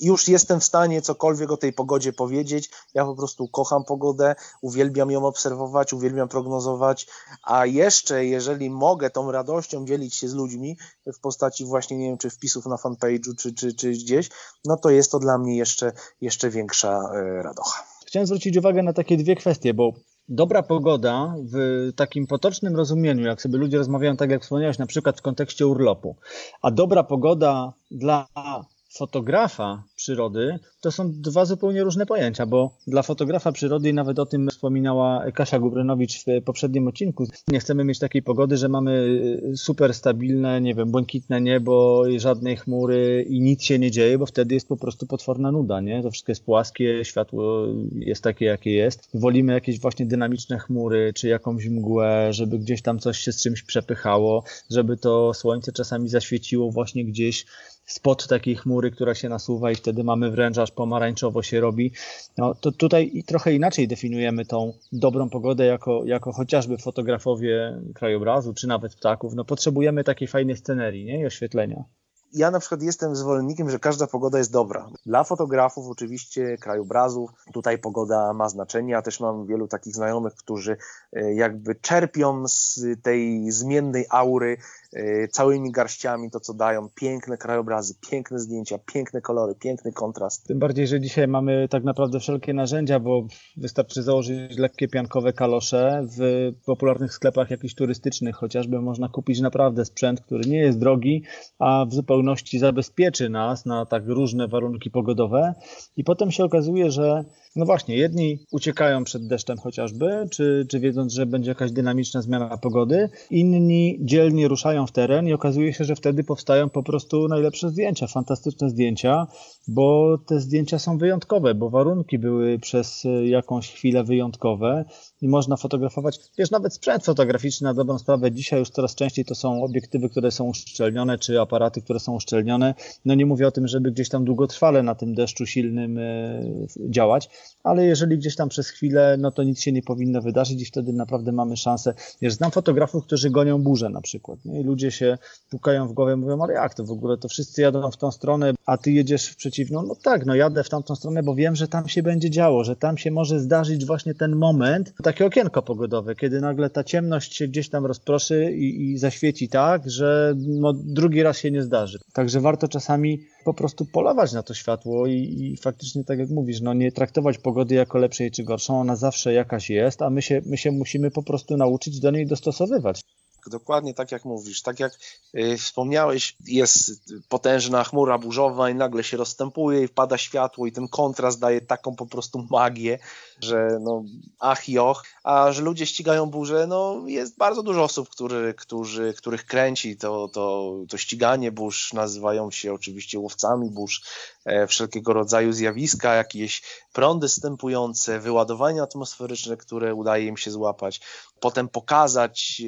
już jestem w stanie cokolwiek o tej pogodzie powiedzieć. Ja po prostu kocham pogodę, uwielbiam ją obserwować, uwielbiam prognozować, a jeszcze jeżeli mogę tą radością dzielić się z ludźmi, w postaci właśnie, nie wiem, czy wpisów na fanpage'u, czy, czy, czy gdzieś, no to jest to dla mnie jeszcze, jeszcze większa e, radocha. Chciałem zwrócić uwagę na takie dwie kwestie, bo dobra pogoda w takim potocznym rozumieniu, jak sobie ludzie rozmawiają, tak jak wspomniałeś, na przykład w kontekście urlopu, a dobra pogoda dla fotografa przyrody to są dwa zupełnie różne pojęcia, bo dla fotografa przyrody, i nawet o tym wspominała Kasia Gubrynowicz w poprzednim odcinku, nie chcemy mieć takiej pogody, że mamy y, super stabilne, nie wiem, błękitne niebo i żadnej chmury i nic się nie dzieje, bo wtedy jest po prostu potworna nuda, nie? To wszystko jest płaskie, światło jest takie, jakie jest. Wolimy jakieś właśnie dynamiczne chmury, czy jakąś mgłę, żeby gdzieś tam coś się z czymś przepychało, żeby to słońce czasami zaświeciło właśnie gdzieś spod takiej chmury, która się nasuwa i wtedy mamy wręcz aż pomarańczowo się robi. No, to tutaj trochę inaczej definiujemy tą dobrą pogodę jako, jako chociażby fotografowie krajobrazu, czy nawet ptaków. No, potrzebujemy takiej fajnej scenerii nie? i oświetlenia ja na przykład jestem zwolennikiem, że każda pogoda jest dobra. Dla fotografów oczywiście, krajobrazów, tutaj pogoda ma znaczenie. Ja też mam wielu takich znajomych, którzy e, jakby czerpią z tej zmiennej aury e, całymi garściami to, co dają. Piękne krajobrazy, piękne zdjęcia, piękne kolory, piękny kontrast. Tym bardziej, że dzisiaj mamy tak naprawdę wszelkie narzędzia, bo wystarczy założyć lekkie piankowe kalosze. W popularnych sklepach jakichś turystycznych chociażby można kupić naprawdę sprzęt, który nie jest drogi, a w zupełności zupełności zabezpieczy nas na tak różne warunki pogodowe. I potem się okazuje, że no właśnie, jedni uciekają przed deszczem chociażby, czy, czy wiedząc, że będzie jakaś dynamiczna zmiana pogody, inni dzielnie ruszają w teren i okazuje się, że wtedy powstają po prostu najlepsze zdjęcia, fantastyczne zdjęcia, bo te zdjęcia są wyjątkowe, bo warunki były przez jakąś chwilę wyjątkowe i można fotografować. Wiesz, nawet sprzęt fotograficzny na dobrą sprawę dzisiaj już coraz częściej to są obiektywy, które są uszczelnione, czy aparaty, które są uszczelnione. No nie mówię o tym, żeby gdzieś tam długotrwale na tym deszczu silnym e, działać, ale jeżeli gdzieś tam przez chwilę, no to nic się nie powinno wydarzyć i wtedy naprawdę mamy szansę. Wiesz, znam fotografów, którzy gonią burzę na przykład nie? i ludzie się pukają w głowę mówią, ale jak to w ogóle, to wszyscy jadą w tą stronę, a ty jedziesz w przeciwną? No tak, no jadę w tamtą stronę, bo wiem, że tam się będzie działo, że tam się może zdarzyć właśnie ten moment, takie okienko pogodowe, kiedy nagle ta ciemność się gdzieś tam rozproszy i, i zaświeci tak, że no, drugi raz się nie zdarzy. Także warto czasami po prostu polować na to światło i, i, faktycznie, tak jak mówisz, no nie traktować pogody jako lepszej czy gorszą, ona zawsze jakaś jest, a my się, my się musimy po prostu nauczyć do niej dostosowywać dokładnie tak jak mówisz. Tak jak y, wspomniałeś, jest potężna chmura burzowa i nagle się rozstępuje i wpada światło i ten kontrast daje taką po prostu magię, że no ach i och, a że ludzie ścigają burzę, no jest bardzo dużo osób, który, którzy, których kręci to, to, to ściganie burz, nazywają się oczywiście łowcami burz, e, wszelkiego rodzaju zjawiska, jakieś prądy stępujące, wyładowania atmosferyczne, które udaje im się złapać, potem pokazać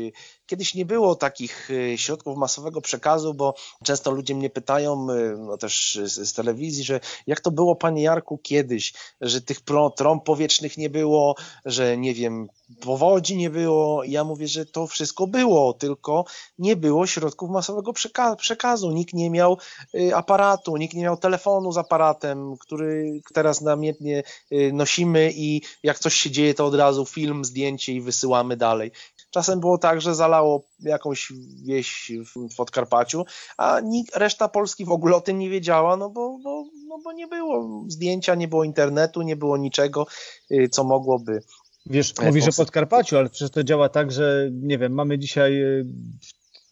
Kiedyś nie było takich y, środków masowego przekazu, bo często ludzie mnie pytają, y, no też z, z telewizji, że jak to było, panie Jarku, kiedyś, że tych trąb powietrznych nie było, że nie wiem, powodzi nie było. Ja mówię, że to wszystko było, tylko nie było środków masowego przeka przekazu. Nikt nie miał y, aparatu, nikt nie miał telefonu z aparatem, który teraz namiętnie nosimy i jak coś się dzieje, to od razu film, zdjęcie i wysyłamy dalej. Czasem było tak, że zalało jakąś wieś w Podkarpaciu, a nikt, reszta Polski w ogóle o tym nie wiedziała, no bo, bo, no bo nie było zdjęcia, nie było internetu, nie było niczego, y, co mogłoby Wiesz, mówisz o Podkarpaciu, ale przecież to działa tak, że nie wiem, mamy dzisiaj y,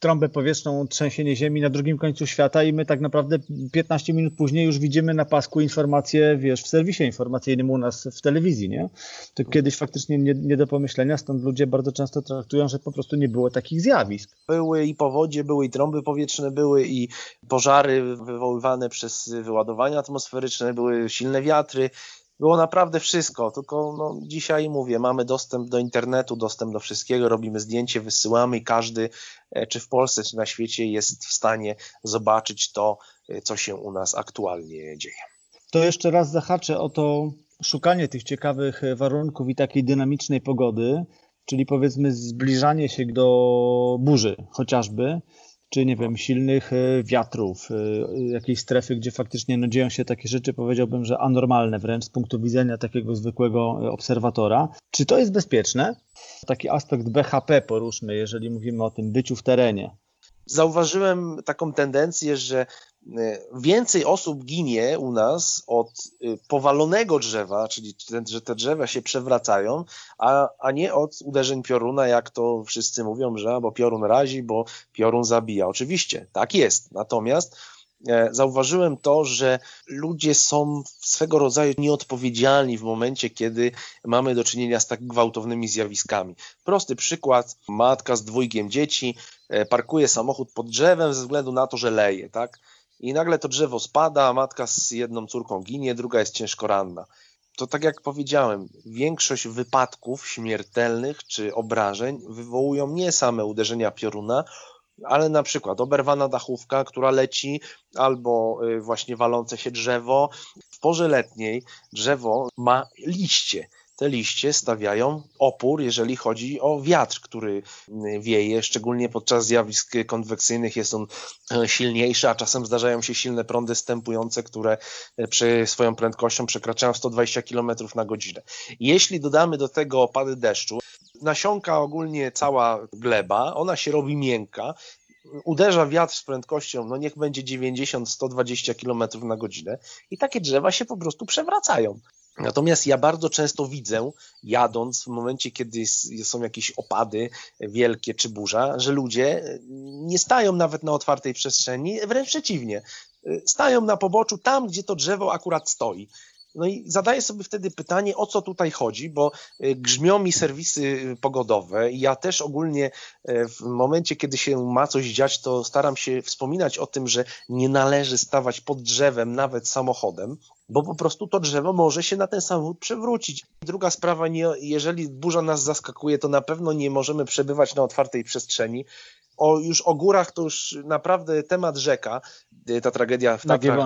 trąbę powietrzną, trzęsienie ziemi na drugim końcu świata i my tak naprawdę 15 minut później już widzimy na pasku informacje, wiesz, w serwisie informacyjnym u nas w telewizji, nie? To kiedyś faktycznie nie, nie do pomyślenia, stąd ludzie bardzo często traktują, że po prostu nie było takich zjawisk. Były i powodzie, były i trąby powietrzne, były i pożary wywoływane przez wyładowania atmosferyczne, były silne wiatry, było naprawdę wszystko, tylko no, dzisiaj mówię, mamy dostęp do internetu, dostęp do wszystkiego, robimy zdjęcie, wysyłamy i każdy, e, czy w Polsce, czy na świecie jest w stanie zobaczyć to, e, co się u nas aktualnie dzieje. To jeszcze raz zahaczę o to szukanie tych ciekawych warunków i takiej dynamicznej pogody, czyli powiedzmy zbliżanie się do burzy chociażby, czy nie wiem, silnych e, wiatrów, e, jakiejś strefy, gdzie faktycznie no, dzieją się takie rzeczy, powiedziałbym, że anormalne wręcz z punktu widzenia takiego zwykłego e, obserwatora. Czy to jest bezpieczne? Taki aspekt BHP poruszmy, jeżeli mówimy o tym byciu w terenie. Zauważyłem taką tendencję, że więcej osób ginie u nas od y, powalonego drzewa, czyli że te drzewa się przewracają, a, a nie od uderzeń pioruna, jak to wszyscy mówią, że bo piorun razi, bo piorun zabija. Oczywiście, tak jest. Natomiast e, zauważyłem to, że ludzie są swego rodzaju nieodpowiedzialni w momencie, kiedy mamy do czynienia z tak gwałtownymi zjawiskami. Prosty przykład, matka z dwójkiem dzieci e, parkuje samochód pod drzewem ze względu na to, że leje, tak? I nagle to drzewo spada, matka z jedną córką ginie, druga jest ciężko ranna. To tak jak powiedziałem, większość wypadków śmiertelnych czy obrażeń wywołują nie same uderzenia pioruna, ale na przykład oberwana dachówka, która leci, albo y, właśnie walące się drzewo. W porze letniej drzewo ma liście te liście stawiają opór, jeżeli chodzi o wiatr, który mm, wieje, szczególnie podczas zjawisk konwekcyjnych jest on e, silniejszy, a czasem zdarzają się silne prądy stępujące, które e, przy swoją prędkością przekraczają 120 km na godzinę. Jeśli dodamy do tego opady deszczu, nasiąka ogólnie cała gleba, ona się robi miękka, uderza wiatr z prędkością, no niech będzie 90-120 km na godzinę i takie drzewa się po prostu przewracają. Natomiast ja bardzo często widzę, jadąc w momencie, kiedy są jakieś opady wielkie czy burza, że ludzie nie stają nawet na otwartej przestrzeni, wręcz przeciwnie. Stają na poboczu tam, gdzie to drzewo akurat stoi. No i zadaję sobie wtedy pytanie, o co tutaj chodzi, bo y, grzmią mi serwisy pogodowe i ja też ogólnie y, w momencie, kiedy się ma coś dziać, to staram się wspominać o tym, że nie należy stawać pod drzewem, nawet samochodem, bo po prostu to drzewo może się na ten samochód przewrócić. Druga sprawa, nie, jeżeli burza nas zaskakuje, to na pewno nie możemy przebywać na otwartej przestrzeni. O, już o górach to już naprawdę temat rzeka, y, ta tragedia w Tatrach.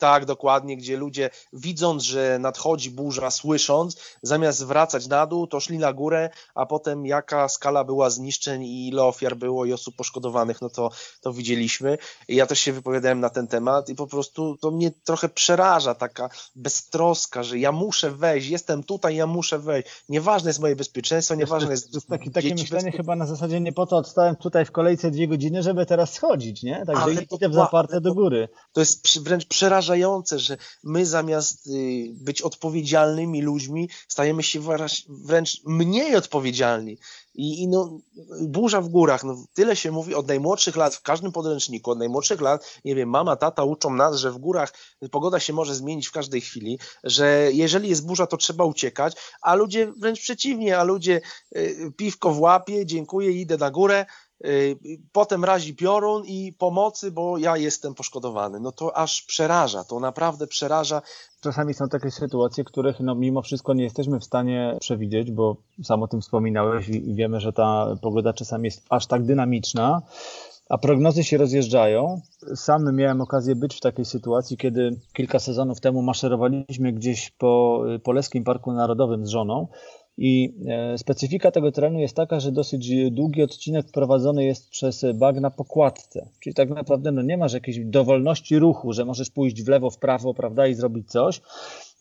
Tak, dokładnie, gdzie ludzie widząc, że nadchodzi burza, słysząc, zamiast wracać na dół, to szli na górę, a potem jaka skala była zniszczeń i ile ofiar było i osób poszkodowanych, no to, to widzieliśmy. I ja też się wypowiadałem na ten temat i po prostu to mnie trochę przeraża taka beztroska, że ja muszę wejść, jestem tutaj, ja muszę wejść. Nieważne jest moje bezpieczeństwo, nieważne jest... Jest taki, takie myślenie chyba na zasadzie nie po to odstałem tutaj w kolejce dwie godziny, żeby teraz schodzić, nie? Także idę w zaparte do góry. To jest wręcz przerażające przerażające, że my zamiast y, być odpowiedzialnymi ludźmi, stajemy się wręcz mniej odpowiedzialni. I, I, no, burza w górach, no, tyle się mówi od najmłodszych lat, w każdym podręczniku, od najmłodszych lat, nie wiem, mama, tata uczą nas, że w górach pogoda się może zmienić w każdej chwili, że jeżeli jest burza, to trzeba uciekać, a ludzie wręcz przeciwnie, a ludzie y, piwko w łapie, dziękuję, idę na górę, potem razi piorun i pomocy, bo ja jestem poszkodowany. No to aż przeraża, to naprawdę przeraża. Czasami są takie sytuacje, których no, mimo wszystko nie jesteśmy w stanie przewidzieć, bo sam o tym wspominałeś i, wiemy, że ta pogoda czasami jest aż tak dynamiczna, a prognozy się rozjeżdżają. Sam miałem okazję być w takiej sytuacji, kiedy kilka sezonów temu maszerowaliśmy gdzieś po Polskim Parku Narodowym z żoną i e, specyfika tego terenu jest taka, że dosyć długi odcinek prowadzony jest przez bagna po kładce. Czyli tak naprawdę no nie masz jakiejś dowolności ruchu, że możesz pójść w lewo, w prawo, prawda, i zrobić coś.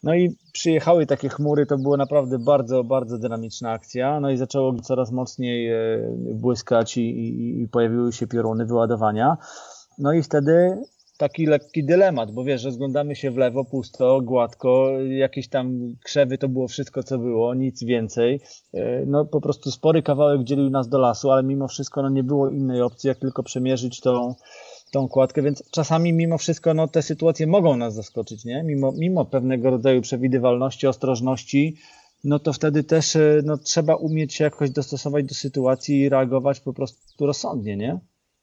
No i przyjechały takie chmury, to była naprawdę bardzo, bardzo dynamiczna akcja. No i zaczęło coraz mocniej e, błyskać i, i, i pojawiły się pioruny wyładowania. No i wtedy taki lekki dylemat, bo wiesz, rozglądamy się w lewo, pusto, gładko, jakieś tam krzewy to było wszystko, co było, nic więcej. E, no po prostu spory kawałek dzielił nas do lasu, ale mimo wszystko no, nie było innej opcji, jak tylko przemierzyć tą, tą kładkę, więc czasami mimo wszystko no, te sytuacje mogą nas zaskoczyć, nie? Mimo, mimo pewnego rodzaju przewidywalności, ostrożności, no to wtedy też e, no, trzeba umieć się jakoś dostosować do sytuacji i reagować po prostu rozsądnie, nie?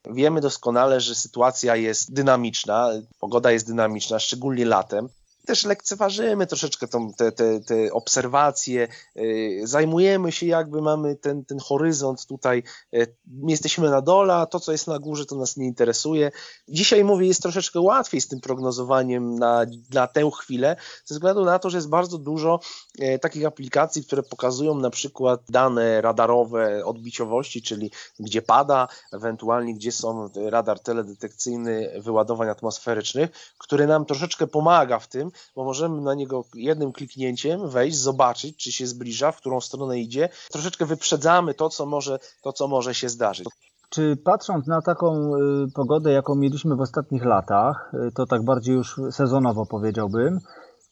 Wiemy doskonale, że sytuacja jest dynamiczna, pogoda jest dynamiczna, szczególnie latem. Też lekceważymy troszeczkę tą, te, te, te obserwacje, y, zajmujemy się jakby, mamy ten, ten horyzont tutaj, y, jesteśmy na dole, a to, co jest na górze, to nas nie interesuje. Dzisiaj mówię, jest troszeczkę łatwiej z tym prognozowaniem na, na tę chwilę, ze względu na to, że jest bardzo dużo y, takich aplikacji, które pokazują na przykład dane radarowe odbiciowości, czyli gdzie pada, ewentualnie gdzie są radar teledetekcyjny wyładowań atmosferycznych, który nam troszeczkę pomaga w tym, bo możemy na niego jednym kliknięciem wejść, zobaczyć, czy się zbliża, w którą stronę idzie. Troszeczkę wyprzedzamy to, co może, to, co może się zdarzyć. Czy patrząc na taką y, pogodę, jaką mieliśmy w ostatnich latach, y, to tak bardziej już sezonowo powiedziałbym,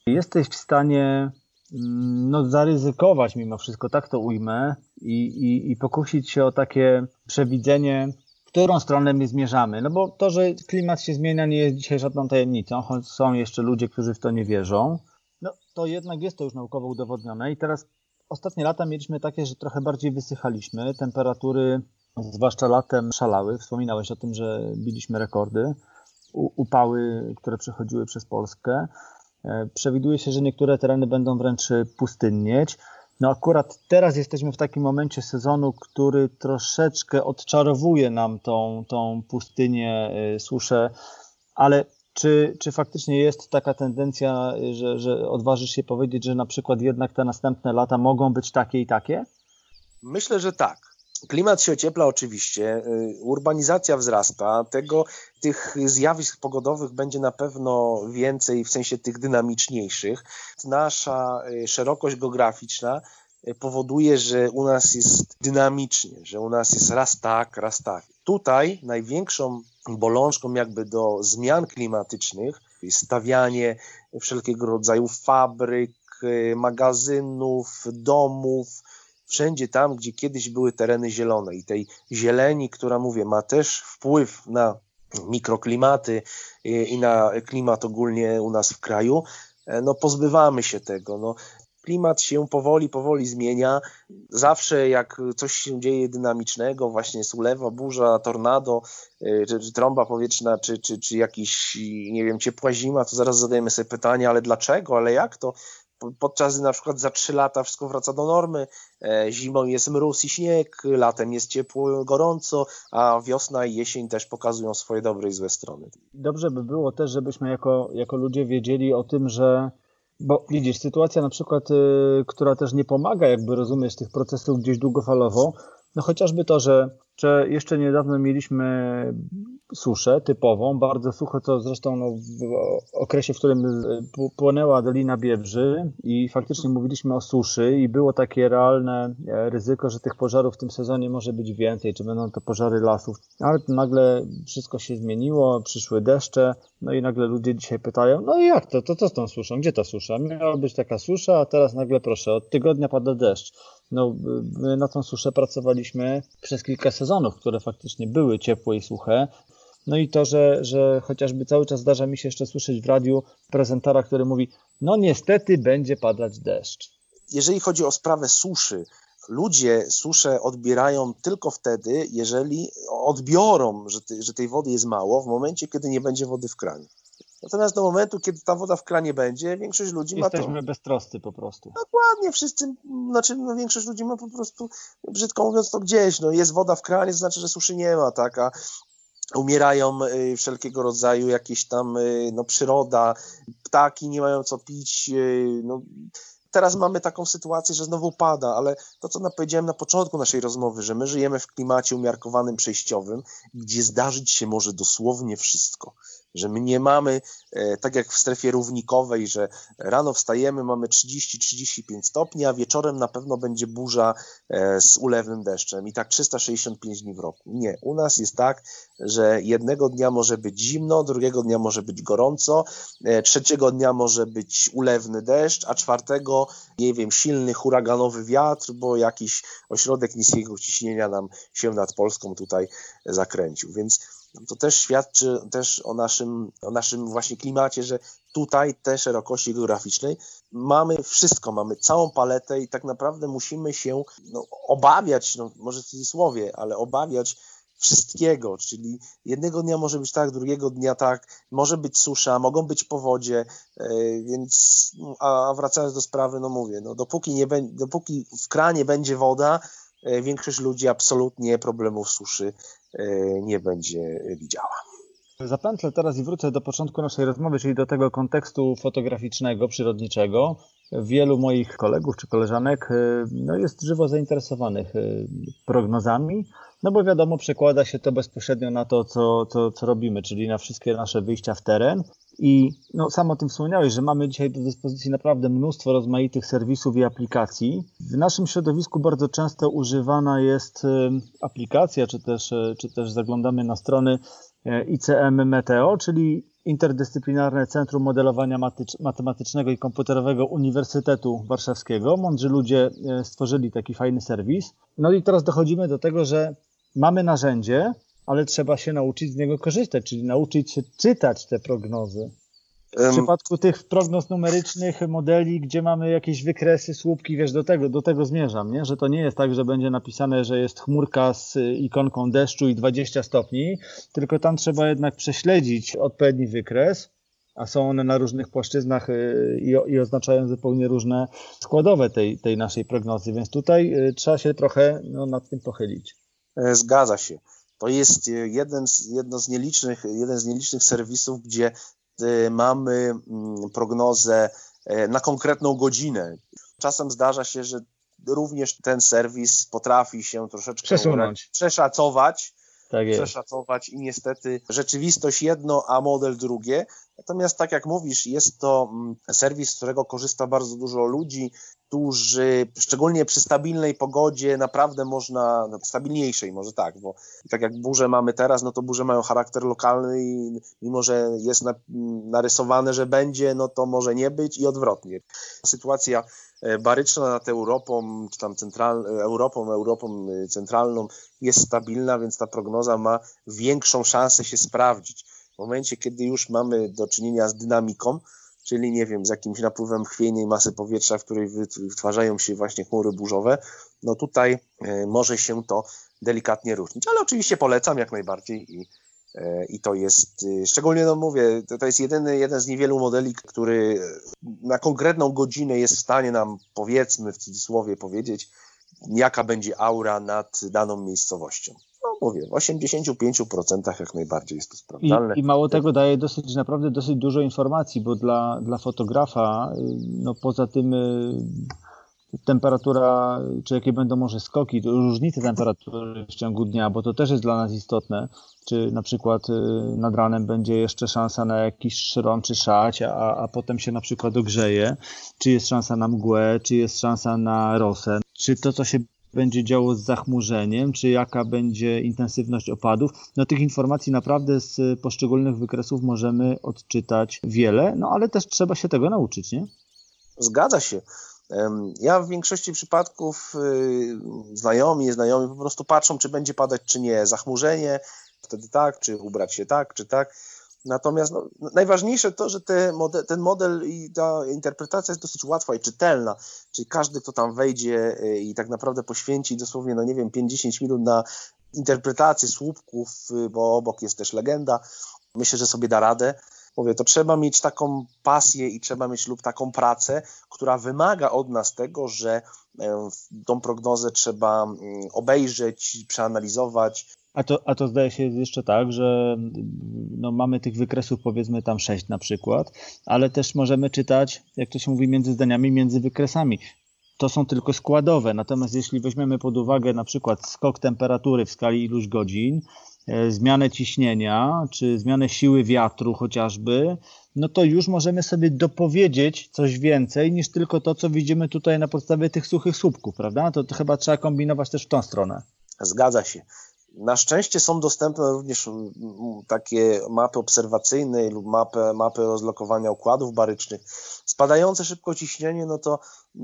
jesteś w stanie mm, no, zaryzykować mimo wszystko, tak to ujmę, i, i, i pokusić się o takie przewidzenie którą stronę my zmierzamy. No bo to, że klimat się zmienia, nie jest dzisiaj żadną tajemnicą, choć są jeszcze ludzie, którzy w to nie wierzą. No to jednak jest to już naukowo udowodnione. I teraz ostatnie lata mieliśmy takie, że trochę bardziej wysychaliśmy. Temperatury, zwłaszcza latem, szalały. Wspominałeś o tym, że biliśmy rekordy. upały, które przechodziły przez Polskę. E, przewiduje się, że niektóre tereny będą wręcz pustynnieć. No akurat teraz jesteśmy w takim momencie sezonu, który troszeczkę odczarowuje nam tą, tą pustynię, y, suszę, ale czy, czy faktycznie jest taka tendencja, że, że odważysz się powiedzieć, że na przykład jednak te następne lata mogą być takie i takie? Myślę, że tak. Klimat się ociepla oczywiście, y, urbanizacja wzrasta, tego, tych zjawisk pogodowych będzie na pewno więcej, w sensie tych dynamiczniejszych. Nasza y, szerokość geograficzna y, powoduje, że u nas jest dynamicznie, że u nas jest raz tak, raz tak. Tutaj największą bolączką jakby do zmian klimatycznych jest stawianie wszelkiego rodzaju fabryk, magazynów, domów, wszędzie tam, gdzie kiedyś były tereny zielone i tej zieleni, która mówię, ma też wpływ na mikroklimaty i na klimat ogólnie u nas w kraju, e, no pozbywamy się tego. No, klimat się powoli, powoli zmienia. Zawsze jak coś się dzieje dynamicznego, właśnie jest ulewa, burza, tornado, e, czy, czy trąba powietrzna, czy, czy, czy jakiś, nie wiem, ciepła zima, to zaraz zadajemy sobie pytanie, ale dlaczego, ale jak to? Podczas na przykład za trzy lata wszystko wraca do normy, e, zimą jest mróz i śnieg, latem jest ciepło, gorąco, a wiosna i jesień też pokazują swoje dobre i złe strony. Dobrze by było też, żebyśmy jako, jako ludzie wiedzieli o tym, że bo widzisz, sytuacja na przykład, y, która też nie pomaga jakby rozumieć tych procesów gdzieś długofalowo, no chociażby to, że, że jeszcze niedawno mieliśmy suszę typową, bardzo sucho, to zresztą no, w okresie, w którym e, płonęła Dolina Biebrzy i faktycznie mówiliśmy o suszy i było takie realne e, ryzyko, że tych pożarów w tym sezonie może być więcej, czy będą to pożary lasów, ale nagle wszystko się zmieniło, przyszły deszcze, no i nagle ludzie dzisiaj pytają, no i jak to, to co z tą suszą, gdzie ta susza? Miała być taka susza, a teraz nagle proszę, od tygodnia pada deszcz. No, my na tą suszę pracowaliśmy przez kilka sezonów, które faktycznie były ciepłe i suche. No i to, że, że chociażby cały czas zdarza mi się jeszcze słyszeć w radiu prezentara, który mówi, no niestety będzie padać deszcz. Jeżeli chodzi o sprawę suszy, ludzie suszę odbierają tylko wtedy, jeżeli odbiorą, że, ty, że tej wody jest mało, w momencie, kiedy nie będzie wody w kranie. Natomiast do momentu, kiedy ta woda w kranie będzie, większość ludzi Jesteśmy ma to. Jesteśmy beztroscy po prostu. Dokładnie, wszyscy, znaczy no, większość ludzi ma po prostu, brzydko mówiąc to gdzieś, no jest woda w kranie, to znaczy, że suszy nie ma, tak, a umierają y, wszelkiego rodzaju jakieś tam y, no, przyroda, ptaki nie mają co pić, y, no, teraz mamy taką sytuację, że znowu pada, ale to, co powiedziałem na początku naszej rozmowy, że my żyjemy w klimacie umiarkowanym, przejściowym, gdzie zdarzyć się może dosłownie wszystko że my nie mamy, e, tak jak w strefie równikowej, że rano wstajemy, mamy 30-35 stopni, a wieczorem na pewno będzie burza e, z ulewnym deszczem i tak 365 dni w roku. Nie, u nas jest tak, że jednego dnia może być zimno, drugiego dnia może być gorąco, e, trzeciego dnia może być ulewny deszcz, a czwartego, nie wiem, silny huraganowy wiatr, bo jakiś ośrodek niskiego ciśnienia nam się nad Polską tutaj zakręcił. Więc to też świadczy też o naszym, o naszym właśnie klimacie, że tutaj te szerokości geograficznej mamy wszystko, mamy całą paletę i tak naprawdę musimy się no, obawiać, no, może w cudzysłowie, ale obawiać wszystkiego, czyli jednego dnia może być tak, drugiego dnia tak, może być susza, mogą być powodzie, e, więc, a wracając do sprawy, no mówię, no dopóki, nie, dopóki w kranie będzie woda, e, większość ludzi absolutnie problemów suszy nie będzie widziała. Zapętlę teraz i wrócę do początku naszej rozmowy, czyli do tego kontekstu fotograficznego, przyrodniczego. Wielu moich kolegów czy koleżanek no, jest żywo zainteresowanych prognozami, no bo wiadomo, przekłada się to bezpośrednio na to, co, co, co robimy, czyli na wszystkie nasze wyjścia w teren. I no, sam o tym wspomniałeś, że mamy dzisiaj do dyspozycji naprawdę mnóstwo rozmaitych serwisów i aplikacji. W naszym środowisku bardzo często używana jest aplikacja, czy też, y, czy też zaglądamy na strony y, ICM Meteo, czyli Interdyscyplinarne Centrum Modelowania Matematycznego i Komputerowego Uniwersytetu Warszawskiego. Mądrzy ludzie stworzyli taki fajny serwis. No i teraz dochodzimy do tego, że mamy narzędzie, ale trzeba się nauczyć z niego korzystać, czyli nauczyć się czytać te prognozy. W przypadku tych prognoz numerycznych modeli, gdzie mamy jakieś wykresy, słupki, wiesz, do tego, do tego zmierzam, nie? że to nie jest tak, że będzie napisane, że jest chmurka z ikonką deszczu i 20 stopni, tylko tam trzeba jednak prześledzić odpowiedni wykres, a są one na różnych płaszczyznach y, i, i oznaczają zupełnie różne składowe tej, tej naszej prognozy, więc tutaj y, trzeba się trochę no, nad tym pochylić. E, zgadza się. To jest e, jeden z, jedno z nielicznych, jeden z nielicznych serwisów, gdzie e, mamy mm, prognozę na konkretną godzinę. Czasem zdarza się, że również ten serwis potrafi się troszeczkę Przesunąć. przeszacować, tak przeszacować i niestety rzeczywistość jedno, a model drugie. Natomiast tak jak mówisz, jest to mm, serwis, z którego korzysta bardzo dużo ludzi, którzy szczególnie przy stabilnej pogodzie naprawdę można, no, stabilniejszej może tak, bo tak jak burze mamy teraz, no to burze mają charakter lokalny i mimo, że jest na, narysowane, że będzie, no to może nie być i odwrotnie. Sytuacja e, baryczna nad Europą, czy tam central, Europą, Europą e, centralną jest stabilna, więc ta prognoza ma większą szansę się sprawdzić. W momencie, kiedy już mamy do czynienia z dynamiką, czyli nie wiem, z jakimś napływem chwiejnej masy powietrza, w której wytwarzają się właśnie chmury burzowe, no tutaj e, może się to delikatnie różnić. Ale oczywiście polecam jak najbardziej i, e, i to jest, e, szczególnie no mówię, to, to jest jedyny, jeden z niewielu modeli, który na konkretną godzinę jest w stanie nam, powiedzmy w cudzysłowie powiedzieć, jaka będzie aura nad daną miejscowością mówię, w 85% jak najbardziej jest to sprawdzalne. I, I, mało tego daje dosyć, naprawdę dosyć dużo informacji, bo dla, dla fotografa, y, no poza tym y, temperatura, czy jakie będą może skoki, różnice temperatury w ciągu dnia, bo to też jest dla nas istotne, czy na przykład y, nad ranem będzie jeszcze szansa na jakiś szron czy szać, a, a potem się na przykład ogrzeje, czy jest szansa na mgłę, czy jest szansa na rosę, czy to, co się będzie działo z zachmurzeniem, czy jaka będzie intensywność opadów. No tych informacji naprawdę z poszczególnych wykresów możemy odczytać wiele, no ale też trzeba się tego nauczyć, nie? Zgadza się. Ja w większości przypadków y, znajomi, znajomi po prostu patrzą, czy będzie padać, czy nie. Zachmurzenie, wtedy tak, czy ubrać się tak, czy tak. Natomiast no, najważniejsze to, że model, ten model i ta interpretacja jest dosyć łatwa i czytelna, czyli każdy, kto tam wejdzie y, i tak naprawdę poświęci dosłownie, no nie wiem, 50 minut na interpretację słupków, y, bo obok jest też legenda, myślę, że sobie da radę. Mówię, to trzeba mieć taką pasję i trzeba mieć lub taką pracę, która wymaga od nas tego, że tą prognozę trzeba mm, obejrzeć, przeanalizować, a to, a to zdaje się jeszcze tak, że no mamy tych wykresów powiedzmy tam sześć na przykład, ale też możemy czytać, jak to się mówi, między zdaniami, między wykresami. To są tylko składowe, natomiast jeśli weźmiemy pod uwagę na przykład skok temperatury w skali iluś godzin, e, zmianę ciśnienia, czy zmianę siły wiatru chociażby, no to już możemy sobie dopowiedzieć coś więcej niż tylko to, co widzimy tutaj na podstawie tych suchych słupków, prawda? To, to chyba trzeba kombinować też w tą stronę. Zgadza się. Na szczęście są dostępne również mm, takie mapy obserwacyjne lub mapy, mapy rozlokowania układów barycznych. Spadające szybko ciśnienie, no to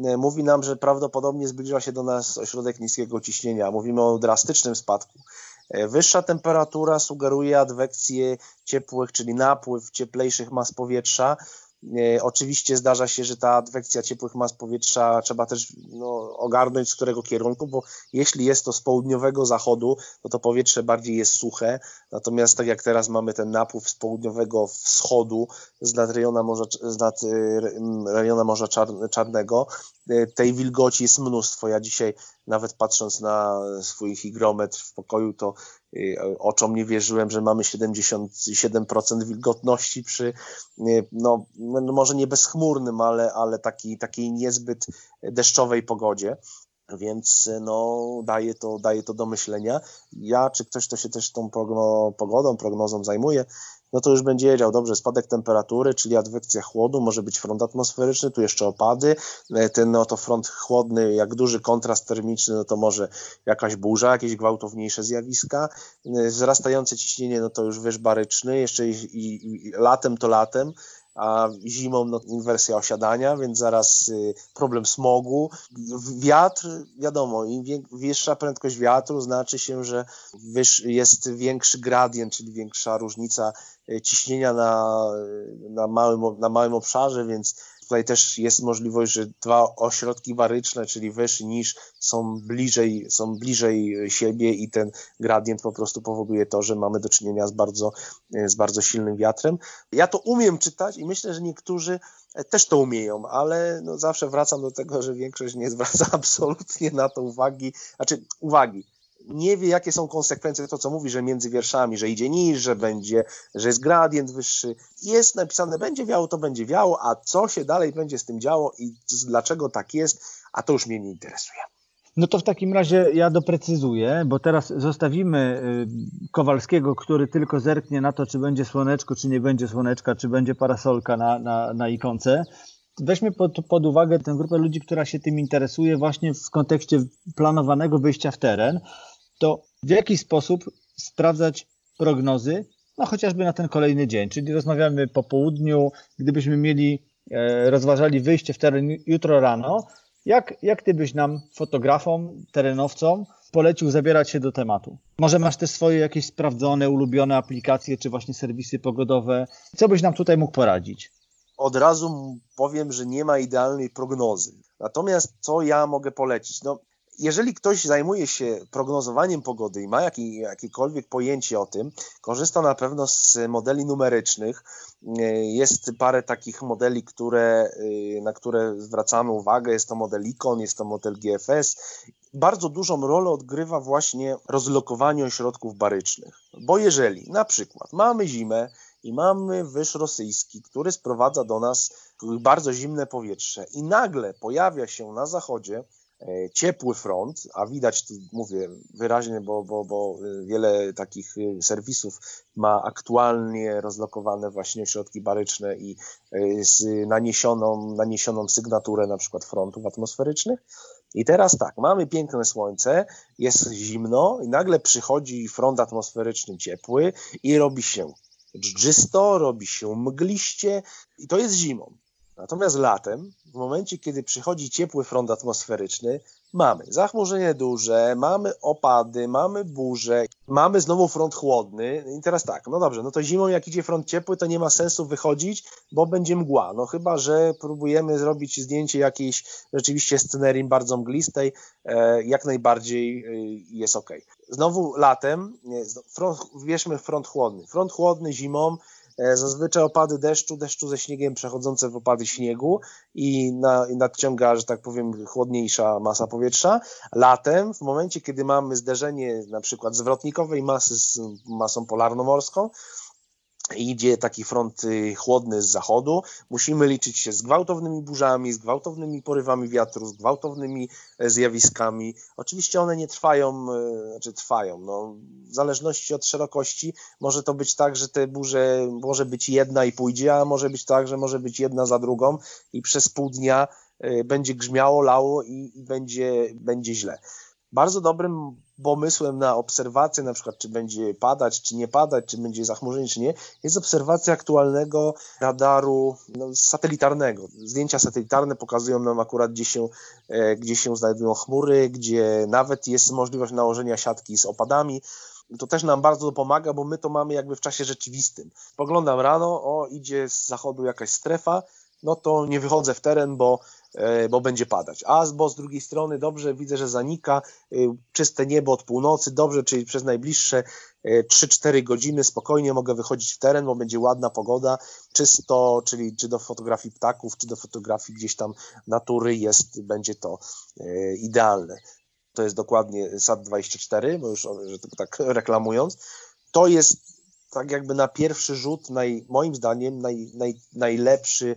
e, mówi nam, że prawdopodobnie zbliża się do nas ośrodek niskiego ciśnienia. Mówimy o drastycznym spadku. E, wyższa temperatura sugeruje adwekcję ciepłych, czyli napływ cieplejszych mas powietrza, oczywiście zdarza się, że ta adwekcja ciepłych mas powietrza trzeba też no, ogarnąć z którego kierunku, bo jeśli jest to z południowego zachodu, to to powietrze bardziej jest suche, natomiast tak jak teraz mamy ten napływ z południowego wschodu, z nad rejona Morza, z nad rejona Morza Czarnego, tej wilgoci jest mnóstwo. Ja dzisiaj nawet patrząc na swój hygrometr w pokoju, to y, oczom nie wierzyłem, że mamy 77% wilgotności przy, y, no, no może nie bezchmurnym, ale, ale taki, takiej niezbyt deszczowej pogodzie. Więc no, daje, to, daje to do myślenia. Ja, czy ktoś, kto się też tą pogodą, prognozą zajmuje, no to już będzie wiedział, dobrze, spadek temperatury, czyli adwekcja chłodu, może być front atmosferyczny, tu jeszcze opady, e, ten no to front chłodny, jak duży kontrast termiczny, no to może jakaś burza, jakieś gwałtowniejsze zjawiska, e, wzrastające ciśnienie, no to już wyż baryczny, jeszcze i, i, i latem to latem, a zimą no, inwersja osiadania, więc zaraz y, problem smogu. Wiatr, wiadomo, im wyższa prędkość wiatru znaczy się, że jest większy gradient, czyli większa różnica y, ciśnienia na, na, małym, na małym obszarze, więc Tutaj też jest możliwość, że dwa ośrodki baryczne, czyli wyż i niż, są bliżej, są bliżej siebie i ten gradient po prostu powoduje to, że mamy do czynienia z bardzo, z bardzo silnym wiatrem. Ja to umiem czytać i myślę, że niektórzy też to umieją, ale no zawsze wracam do tego, że większość nie zwraca absolutnie na to uwagi, znaczy uwagi nie wie, jakie są konsekwencje, to co mówi, że między wierszami, że idzie niż, że będzie, że jest gradient wyższy. Jest napisane, będzie wiało, to będzie wiało, a co się dalej będzie z tym działo i dlaczego tak jest, a to już mnie nie interesuje. No to w takim razie ja doprecyzuję, bo teraz zostawimy y, Kowalskiego, który tylko zerknie na to, czy będzie słoneczko, czy nie będzie słoneczka, czy będzie parasolka na, na, na ikonce. Weźmy pod, pod uwagę tę grupę ludzi, która się tym interesuje właśnie w kontekście planowanego wyjścia w teren to w jaki sposób sprawdzać prognozy, no chociażby na ten kolejny dzień. Czyli rozmawiamy po południu, gdybyśmy mieli, e, rozważali wyjście w teren jutro rano, jak, jak ty byś nam, fotografom, terenowcom, polecił zabierać się do tematu? Może masz też swoje jakieś sprawdzone, ulubione aplikacje, czy właśnie serwisy pogodowe? Co byś nam tutaj mógł poradzić? Od razu powiem, że nie ma idealnej prognozy. Natomiast co ja mogę polecić? No, jeżeli ktoś zajmuje się prognozowaniem pogody i ma jakie, jakiekolwiek pojęcie o tym, korzysta na pewno z modeli numerycznych. Jest parę takich modeli, które, na które zwracamy uwagę. Jest to model ICON, jest to model GFS. Bardzo dużą rolę odgrywa właśnie rozlokowanie ośrodków barycznych. Bo jeżeli na przykład mamy zimę, i mamy wyż rosyjski, który sprowadza do nas bardzo zimne powietrze i nagle pojawia się na zachodzie E, ciepły front, a widać, tu mówię wyraźnie, bo, bo, bo e, wiele takich e, serwisów ma aktualnie rozlokowane właśnie ośrodki baryczne i z naniesioną, naniesioną sygnaturę na przykład frontów atmosferycznych. I teraz tak, mamy piękne słońce, jest zimno i nagle przychodzi front atmosferyczny ciepły i robi się dżdżysto, robi się mgliście i to jest zimą. Natomiast latem, w momencie, kiedy przychodzi ciepły front atmosferyczny, mamy zachmurzenie duże, mamy opady, mamy burze, mamy znowu front chłodny. I teraz tak, no dobrze, no to zimą jak idzie front ciepły, to nie ma sensu wychodzić, bo będzie mgła. No chyba, że próbujemy zrobić zdjęcie jakiejś rzeczywiście scenerii bardzo mglistej, e, jak najbardziej e, jest ok. Znowu latem, front, wierzmy front chłodny. Front chłodny zimą, zazwyczaj opady deszczu, deszczu ze śniegiem przechodzące w opady śniegu i, na, i nadciąga, że tak powiem, chłodniejsza masa powietrza. Latem, w momencie, kiedy mamy zderzenie na przykład zwrotnikowej masy z masą polarnomorską, idzie taki front y, chłodny z zachodu, musimy liczyć się z gwałtownymi burzami, z gwałtownymi porywami wiatru, z gwałtownymi e, zjawiskami. Oczywiście one nie trwają, e, znaczy trwają, no, w zależności od szerokości może to być tak, że te burze może być jedna i pójdzie, a może być tak, że może być jedna za drugą i przez pół dnia e, będzie grzmiało, lało i, i będzie, będzie źle. Bardzo dobrym pomysłem na obserwację, na przykład czy będzie padać, czy nie padać, czy będzie zachmurzenie, czy nie, jest obserwacja aktualnego radaru no, satelitarnego. Zdjęcia satelitarne pokazują nam akurat, gdzie się, e, gdzie się znajdują chmury, gdzie nawet jest możliwość nałożenia siatki z opadami. To też nam bardzo pomaga, bo my to mamy jakby w czasie rzeczywistym. Poglądam rano, o idzie z zachodu jakaś strefa, no to nie wychodzę w teren, bo, bo będzie padać. A z drugiej strony dobrze, widzę, że zanika, e, czyste niebo od północy, dobrze, czyli przez najbliższe 3-4 e, godziny spokojnie mogę wychodzić w teren, bo będzie ładna pogoda, czysto, czyli czy do fotografii ptaków, czy do fotografii gdzieś tam natury jest, będzie to idealne. To jest dokładnie SAT24, bo już że tak reklamując. To jest tak jakby na pierwszy rzut, naj, moim zdaniem, naj, naj, najlepszy E,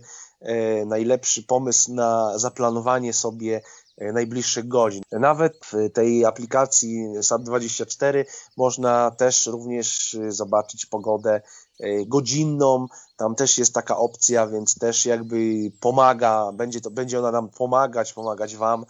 najlepszy pomysł na zaplanowanie sobie e, najbliższych godzin. Nawet w tej aplikacji SAP24 można też również zobaczyć pogodę e, godzinną. Tam też jest taka opcja, więc też jakby pomaga, będzie, to, będzie ona nam pomagać, pomagać Wam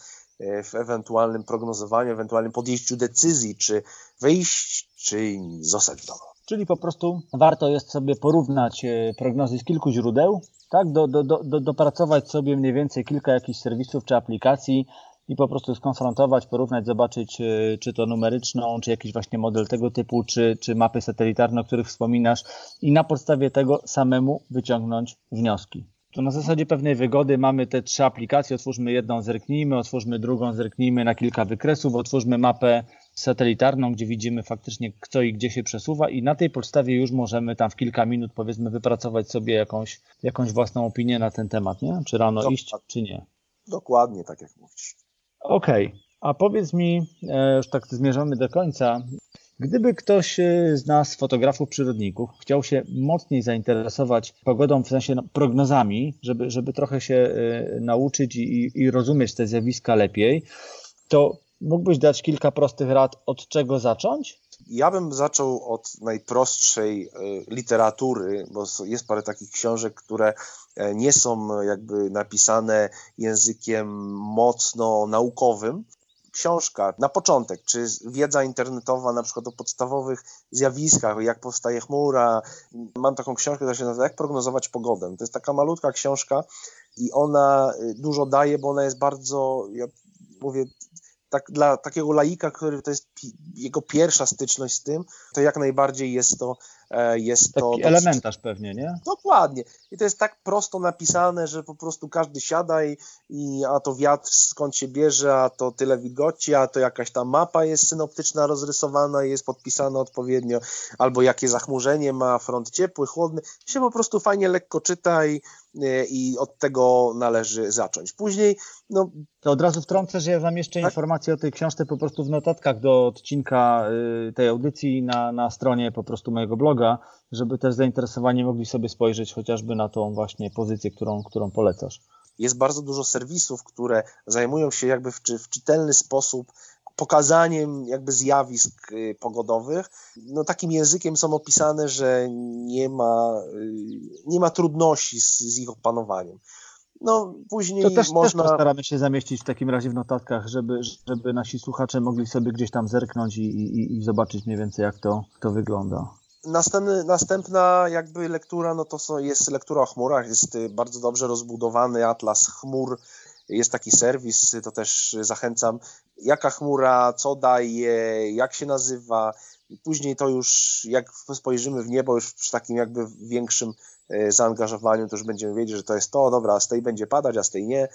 w ewentualnym prognozowaniu, ewentualnym podjęciu decyzji, czy wyjść, czy zostać w domu. Czyli po prostu warto jest sobie porównać prognozy z kilku źródeł, tak, do, do, do, dopracować sobie mniej więcej kilka jakichś serwisów czy aplikacji i po prostu skonfrontować, porównać, zobaczyć, e, czy to numeryczną, czy jakiś właśnie model tego typu, czy, czy mapy satelitarne, o których wspominasz, i na podstawie tego samemu wyciągnąć wnioski. To na zasadzie pewnej wygody mamy te trzy aplikacje, otwórzmy jedną, zerknijmy, otwórzmy drugą, zerknijmy na kilka wykresów, otwórzmy mapę satelitarną, gdzie widzimy faktycznie kto i gdzie się przesuwa i na tej podstawie już możemy tam w kilka minut powiedzmy wypracować sobie jakąś, jakąś własną opinię na ten temat, nie? Czy rano Dokładnie. iść, czy nie. Dokładnie tak jak mówisz. Okej, okay. a powiedz mi, e, już tak zmierzamy do końca, Gdyby ktoś e, z nas, fotografów, przyrodników, chciał się mocniej zainteresować pogodą, w sensie no, prognozami, żeby, żeby trochę się e, nauczyć i, i rozumieć te zjawiska lepiej, to Mógłbyś dać kilka prostych rad, od czego zacząć? Ja bym zaczął od najprostszej e, literatury, bo jest parę takich książek, które e, nie są jakby napisane językiem mocno naukowym. Książka na początek, czy wiedza internetowa na przykład o podstawowych zjawiskach, jak powstaje chmura. Mam taką książkę, która się nazywa Jak prognozować pogodę. To jest taka malutka książka i ona e, dużo daje, bo ona jest bardzo, ja mówię, tak, dla takiego laika, który to jest pi, jego pierwsza styczność z tym, to jak najbardziej jest to e, jest Taki to elementarz pewnie, nie? Dokładnie. I to jest tak prosto napisane, że po prostu każdy siada i, i a to wiatr skąd się bierze, a to tyle wilgoci, a to jakaś tam mapa jest synoptyczna rozrysowana i jest podpisana odpowiednio, albo jakie zachmurzenie ma, front ciepły, chłodny. Się po prostu fajnie lekko czyta i, i od tego należy zacząć. Później, no... To od razu wtrącę, że ja zamieszczę tak? informacje o tej książce po prostu w notatkach do odcinka y, tej audycji na, na stronie po prostu mojego bloga, żeby też zainteresowani mogli sobie spojrzeć chociażby na tą właśnie pozycję, którą, którą polecasz. Jest bardzo dużo serwisów, które zajmują się jakby w, w czytelny sposób pokazaniem jakby zjawisk y, pogodowych. No, takim językiem są opisane, że nie ma, y, nie ma trudności z, z ich opanowaniem. No, później to też, można... też postaramy się zamieścić w takim razie w notatkach, żeby, żeby nasi słuchacze mogli sobie gdzieś tam zerknąć i, i, i zobaczyć mniej więcej, jak to, to wygląda. Następny, następna jakby lektura, no to są, jest lektura o chmurach, jest y, bardzo dobrze rozbudowany atlas chmur, jest taki serwis, to też zachęcam, jaka chmura, co daje, jak się nazywa, później to już, jak spojrzymy w niebo, już przy takim jakby większym e, zaangażowaniu, to już będziemy wiedzieć, że to jest to, dobra, z tej będzie padać, a z tej nie.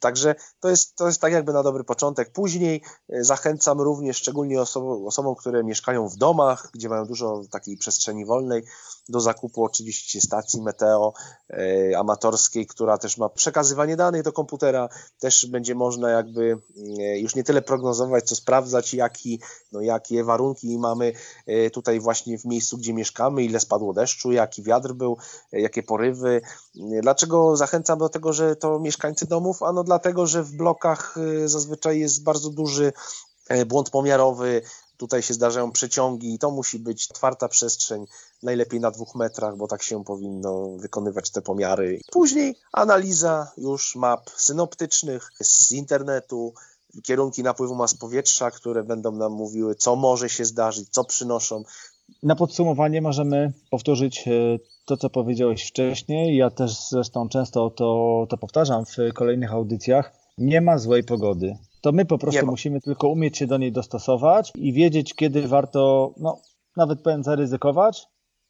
Także to jest, to jest tak jakby na dobry początek. Później e, zachęcam również, szczególnie osobom, osobom, które mieszkają w domach, gdzie mają dużo takiej przestrzeni wolnej, do zakupu oczywiście stacji meteo e, amatorskiej, która też ma przekazywanie danych do komputera. Też będzie można jakby e, już nie tyle prognozować, co sprawdzać, jaki, no, jakie warunki mamy tutaj właśnie w miejscu, gdzie mieszkamy, ile spadło deszczu, jaki wiatr był, jakie porywy. Dlaczego zachęcam do tego, że to mieszkańcy domów? Ano dlatego, że w blokach e, zazwyczaj jest bardzo duży e, błąd pomiarowy, Tutaj się zdarzają przeciągi i to musi być otwarta przestrzeń, najlepiej na dwóch metrach, bo tak się powinno wykonywać te pomiary. Później analiza już map synoptycznych z internetu, kierunki napływu mas powietrza, które będą nam mówiły, co może się zdarzyć, co przynoszą. Na podsumowanie możemy powtórzyć e, to, co powiedziałeś wcześniej. Ja też zresztą często to, to powtarzam w kolejnych audycjach. Nie ma złej pogody to my po prostu musimy tylko umieć się do niej dostosować i wiedzieć, kiedy warto no, nawet powiem zaryzykować,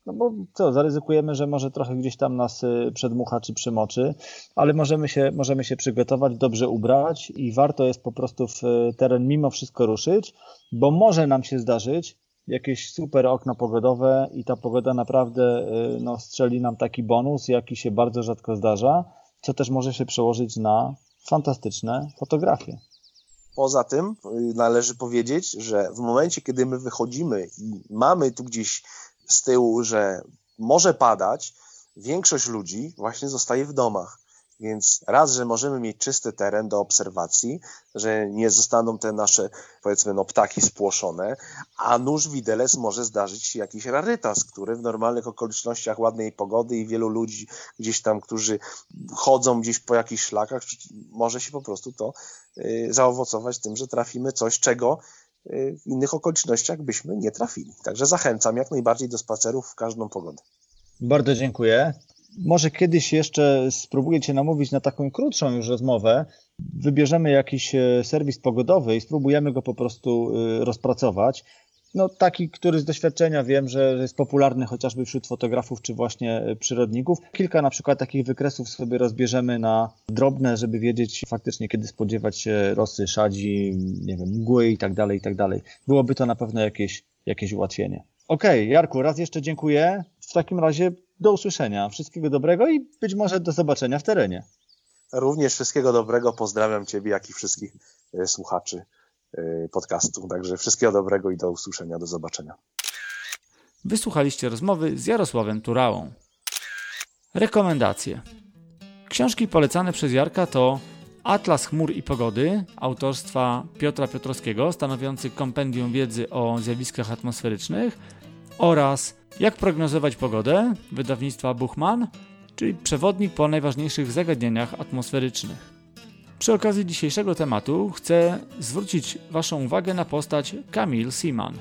no bo co, zaryzykujemy, że może trochę gdzieś tam nas y, przedmucha czy przymoczy, ale możemy się, możemy się przygotować, dobrze ubrać i warto jest po prostu w y, teren mimo wszystko ruszyć, bo może nam się zdarzyć jakieś super okno pogodowe i ta pogoda naprawdę y, no, strzeli nam taki bonus, jaki się bardzo rzadko zdarza, co też może się przełożyć na fantastyczne fotografie. Poza tym należy powiedzieć, że w momencie, kiedy my wychodzimy i mamy tu gdzieś z tyłu, że może padać, większość ludzi właśnie zostaje w domach. Więc raz, że możemy mieć czysty teren do obserwacji, że nie zostaną te nasze, powiedzmy, no, ptaki spłoszone, a nóż widelec może zdarzyć się jakiś rarytas, który w normalnych okolicznościach ładnej pogody i wielu ludzi gdzieś tam, którzy chodzą gdzieś po jakichś szlakach, może się po prostu to y, zaowocować tym, że trafimy coś, czego w innych okolicznościach byśmy nie trafili. Także zachęcam jak najbardziej do spacerów w każdą pogodę. Bardzo dziękuję. Może kiedyś jeszcze spróbuję Cię namówić na taką krótszą już rozmowę. Wybierzemy jakiś e, serwis pogodowy i spróbujemy go po prostu e, rozpracować no, taki, który z doświadczenia wiem, że jest popularny chociażby wśród fotografów czy właśnie e, przyrodników. Kilka na przykład takich wykresów sobie rozbierzemy na drobne, żeby wiedzieć faktycznie, kiedy spodziewać się rosy, szadzi, nie wiem, mgły i tak dalej, i tak dalej. Byłoby to na pewno jakieś, jakieś ułatwienie. Okej, okay, Jarku, raz jeszcze dziękuję. W takim razie do usłyszenia. Wszystkiego dobrego i być może do zobaczenia w terenie. Również wszystkiego dobrego. Pozdrawiam Ciebie, jak i wszystkich e, słuchaczy. Y, podcastu. Także wszystkiego dobrego i do usłyszenia, do zobaczenia. Wysłuchaliście rozmowy z Jarosławem Turałą. Rekomendacje. Książki polecane przez Jarka to Atlas chmur i pogody autorstwa Piotra Piotrowskiego, stanowiący kompendium wiedzy o zjawiskach atmosferycznych oraz Jak prognozować pogodę wydawnictwa Buchman, czyli przewodnik po najważniejszych zagadnieniach atmosferycznych. Przy okazji dzisiejszego tematu chcę zwrócić Waszą uwagę na postać Camille Seaman.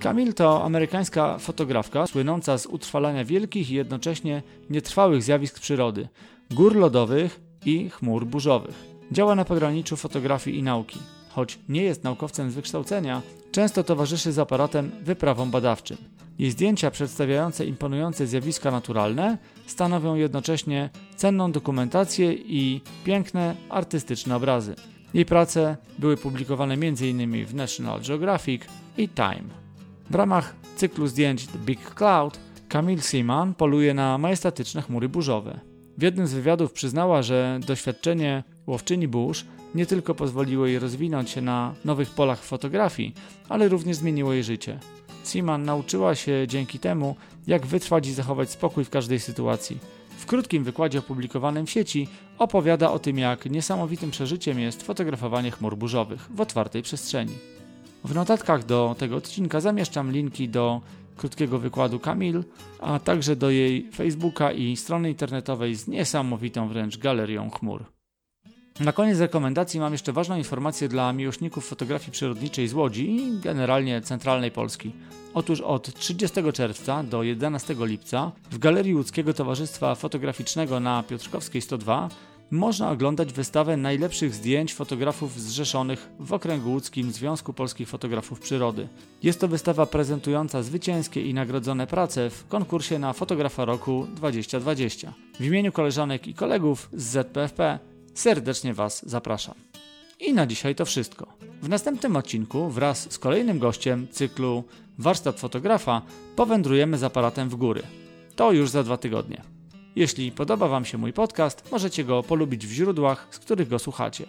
Camille to amerykańska fotografka słynąca z utrwalania wielkich i jednocześnie nietrwałych zjawisk przyrody, gór lodowych i chmur burzowych. Działa na pograniczu fotografii i nauki. Choć nie jest naukowcem z wykształcenia, często towarzyszy z aparatem wyprawom badawczym. Jej zdjęcia przedstawiające imponujące zjawiska naturalne stanowią jednocześnie cenną dokumentację i piękne, artystyczne obrazy. Jej prace były publikowane m.in. w National Geographic i Time. W ramach cyklu zdjęć The Big Cloud Camille Seaman poluje na majestatyczne chmury burzowe. W jednym z wywiadów przyznała, że doświadczenie łowczyni burz nie tylko pozwoliło jej rozwinąć się na nowych polach fotografii, ale również zmieniło jej życie. Seaman nauczyła się dzięki temu, jak wytrwać i zachować spokój w każdej sytuacji. W krótkim wykładzie opublikowanym w sieci opowiada o tym, jak niesamowitym przeżyciem jest fotografowanie chmur burzowych w otwartej przestrzeni. W notatkach do tego odcinka zamieszczam linki do krótkiego wykładu Kamil, a także do jej Facebooka i strony internetowej z niesamowitą wręcz galerią chmur. Na koniec rekomendacji mam jeszcze ważną informację dla miłośników fotografii przyrodniczej z Łodzi i generalnie centralnej Polski. Otóż od 30 czerwca do 11 lipca w Galerii Łódzkiego Towarzystwa Fotograficznego na Piotrkowskiej 102 można oglądać wystawę najlepszych zdjęć fotografów zrzeszonych w Okręgu Łódzkim Związku Polskich Fotografów Przyrody. Jest to wystawa prezentująca zwycięskie i nagrodzone prace w konkursie na Fotografa Roku 2020. W imieniu koleżanek i kolegów z ZPFP serdecznie Was zapraszam. I na dzisiaj to wszystko. W następnym odcinku wraz z kolejnym gościem cyklu Warsztat Fotografa powędrujemy z aparatem w góry. To już za dwa tygodnie. Jeśli podoba Wam się mój podcast, możecie go polubić w źródłach, z których go słuchacie.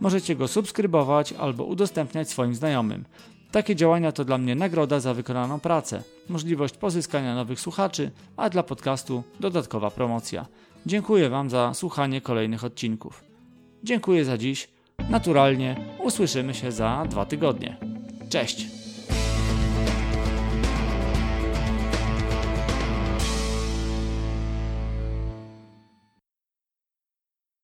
Możecie go subskrybować albo udostępniać swoim znajomym. Takie działania to dla mnie nagroda za wykonaną pracę, możliwość pozyskania nowych słuchaczy, a dla podcastu dodatkowa promocja. Dziękuję Wam za słuchanie kolejnych odcinków. Dziękuję za dziś. Naturalnie usłyszymy się za dwa tygodnie. Cześć!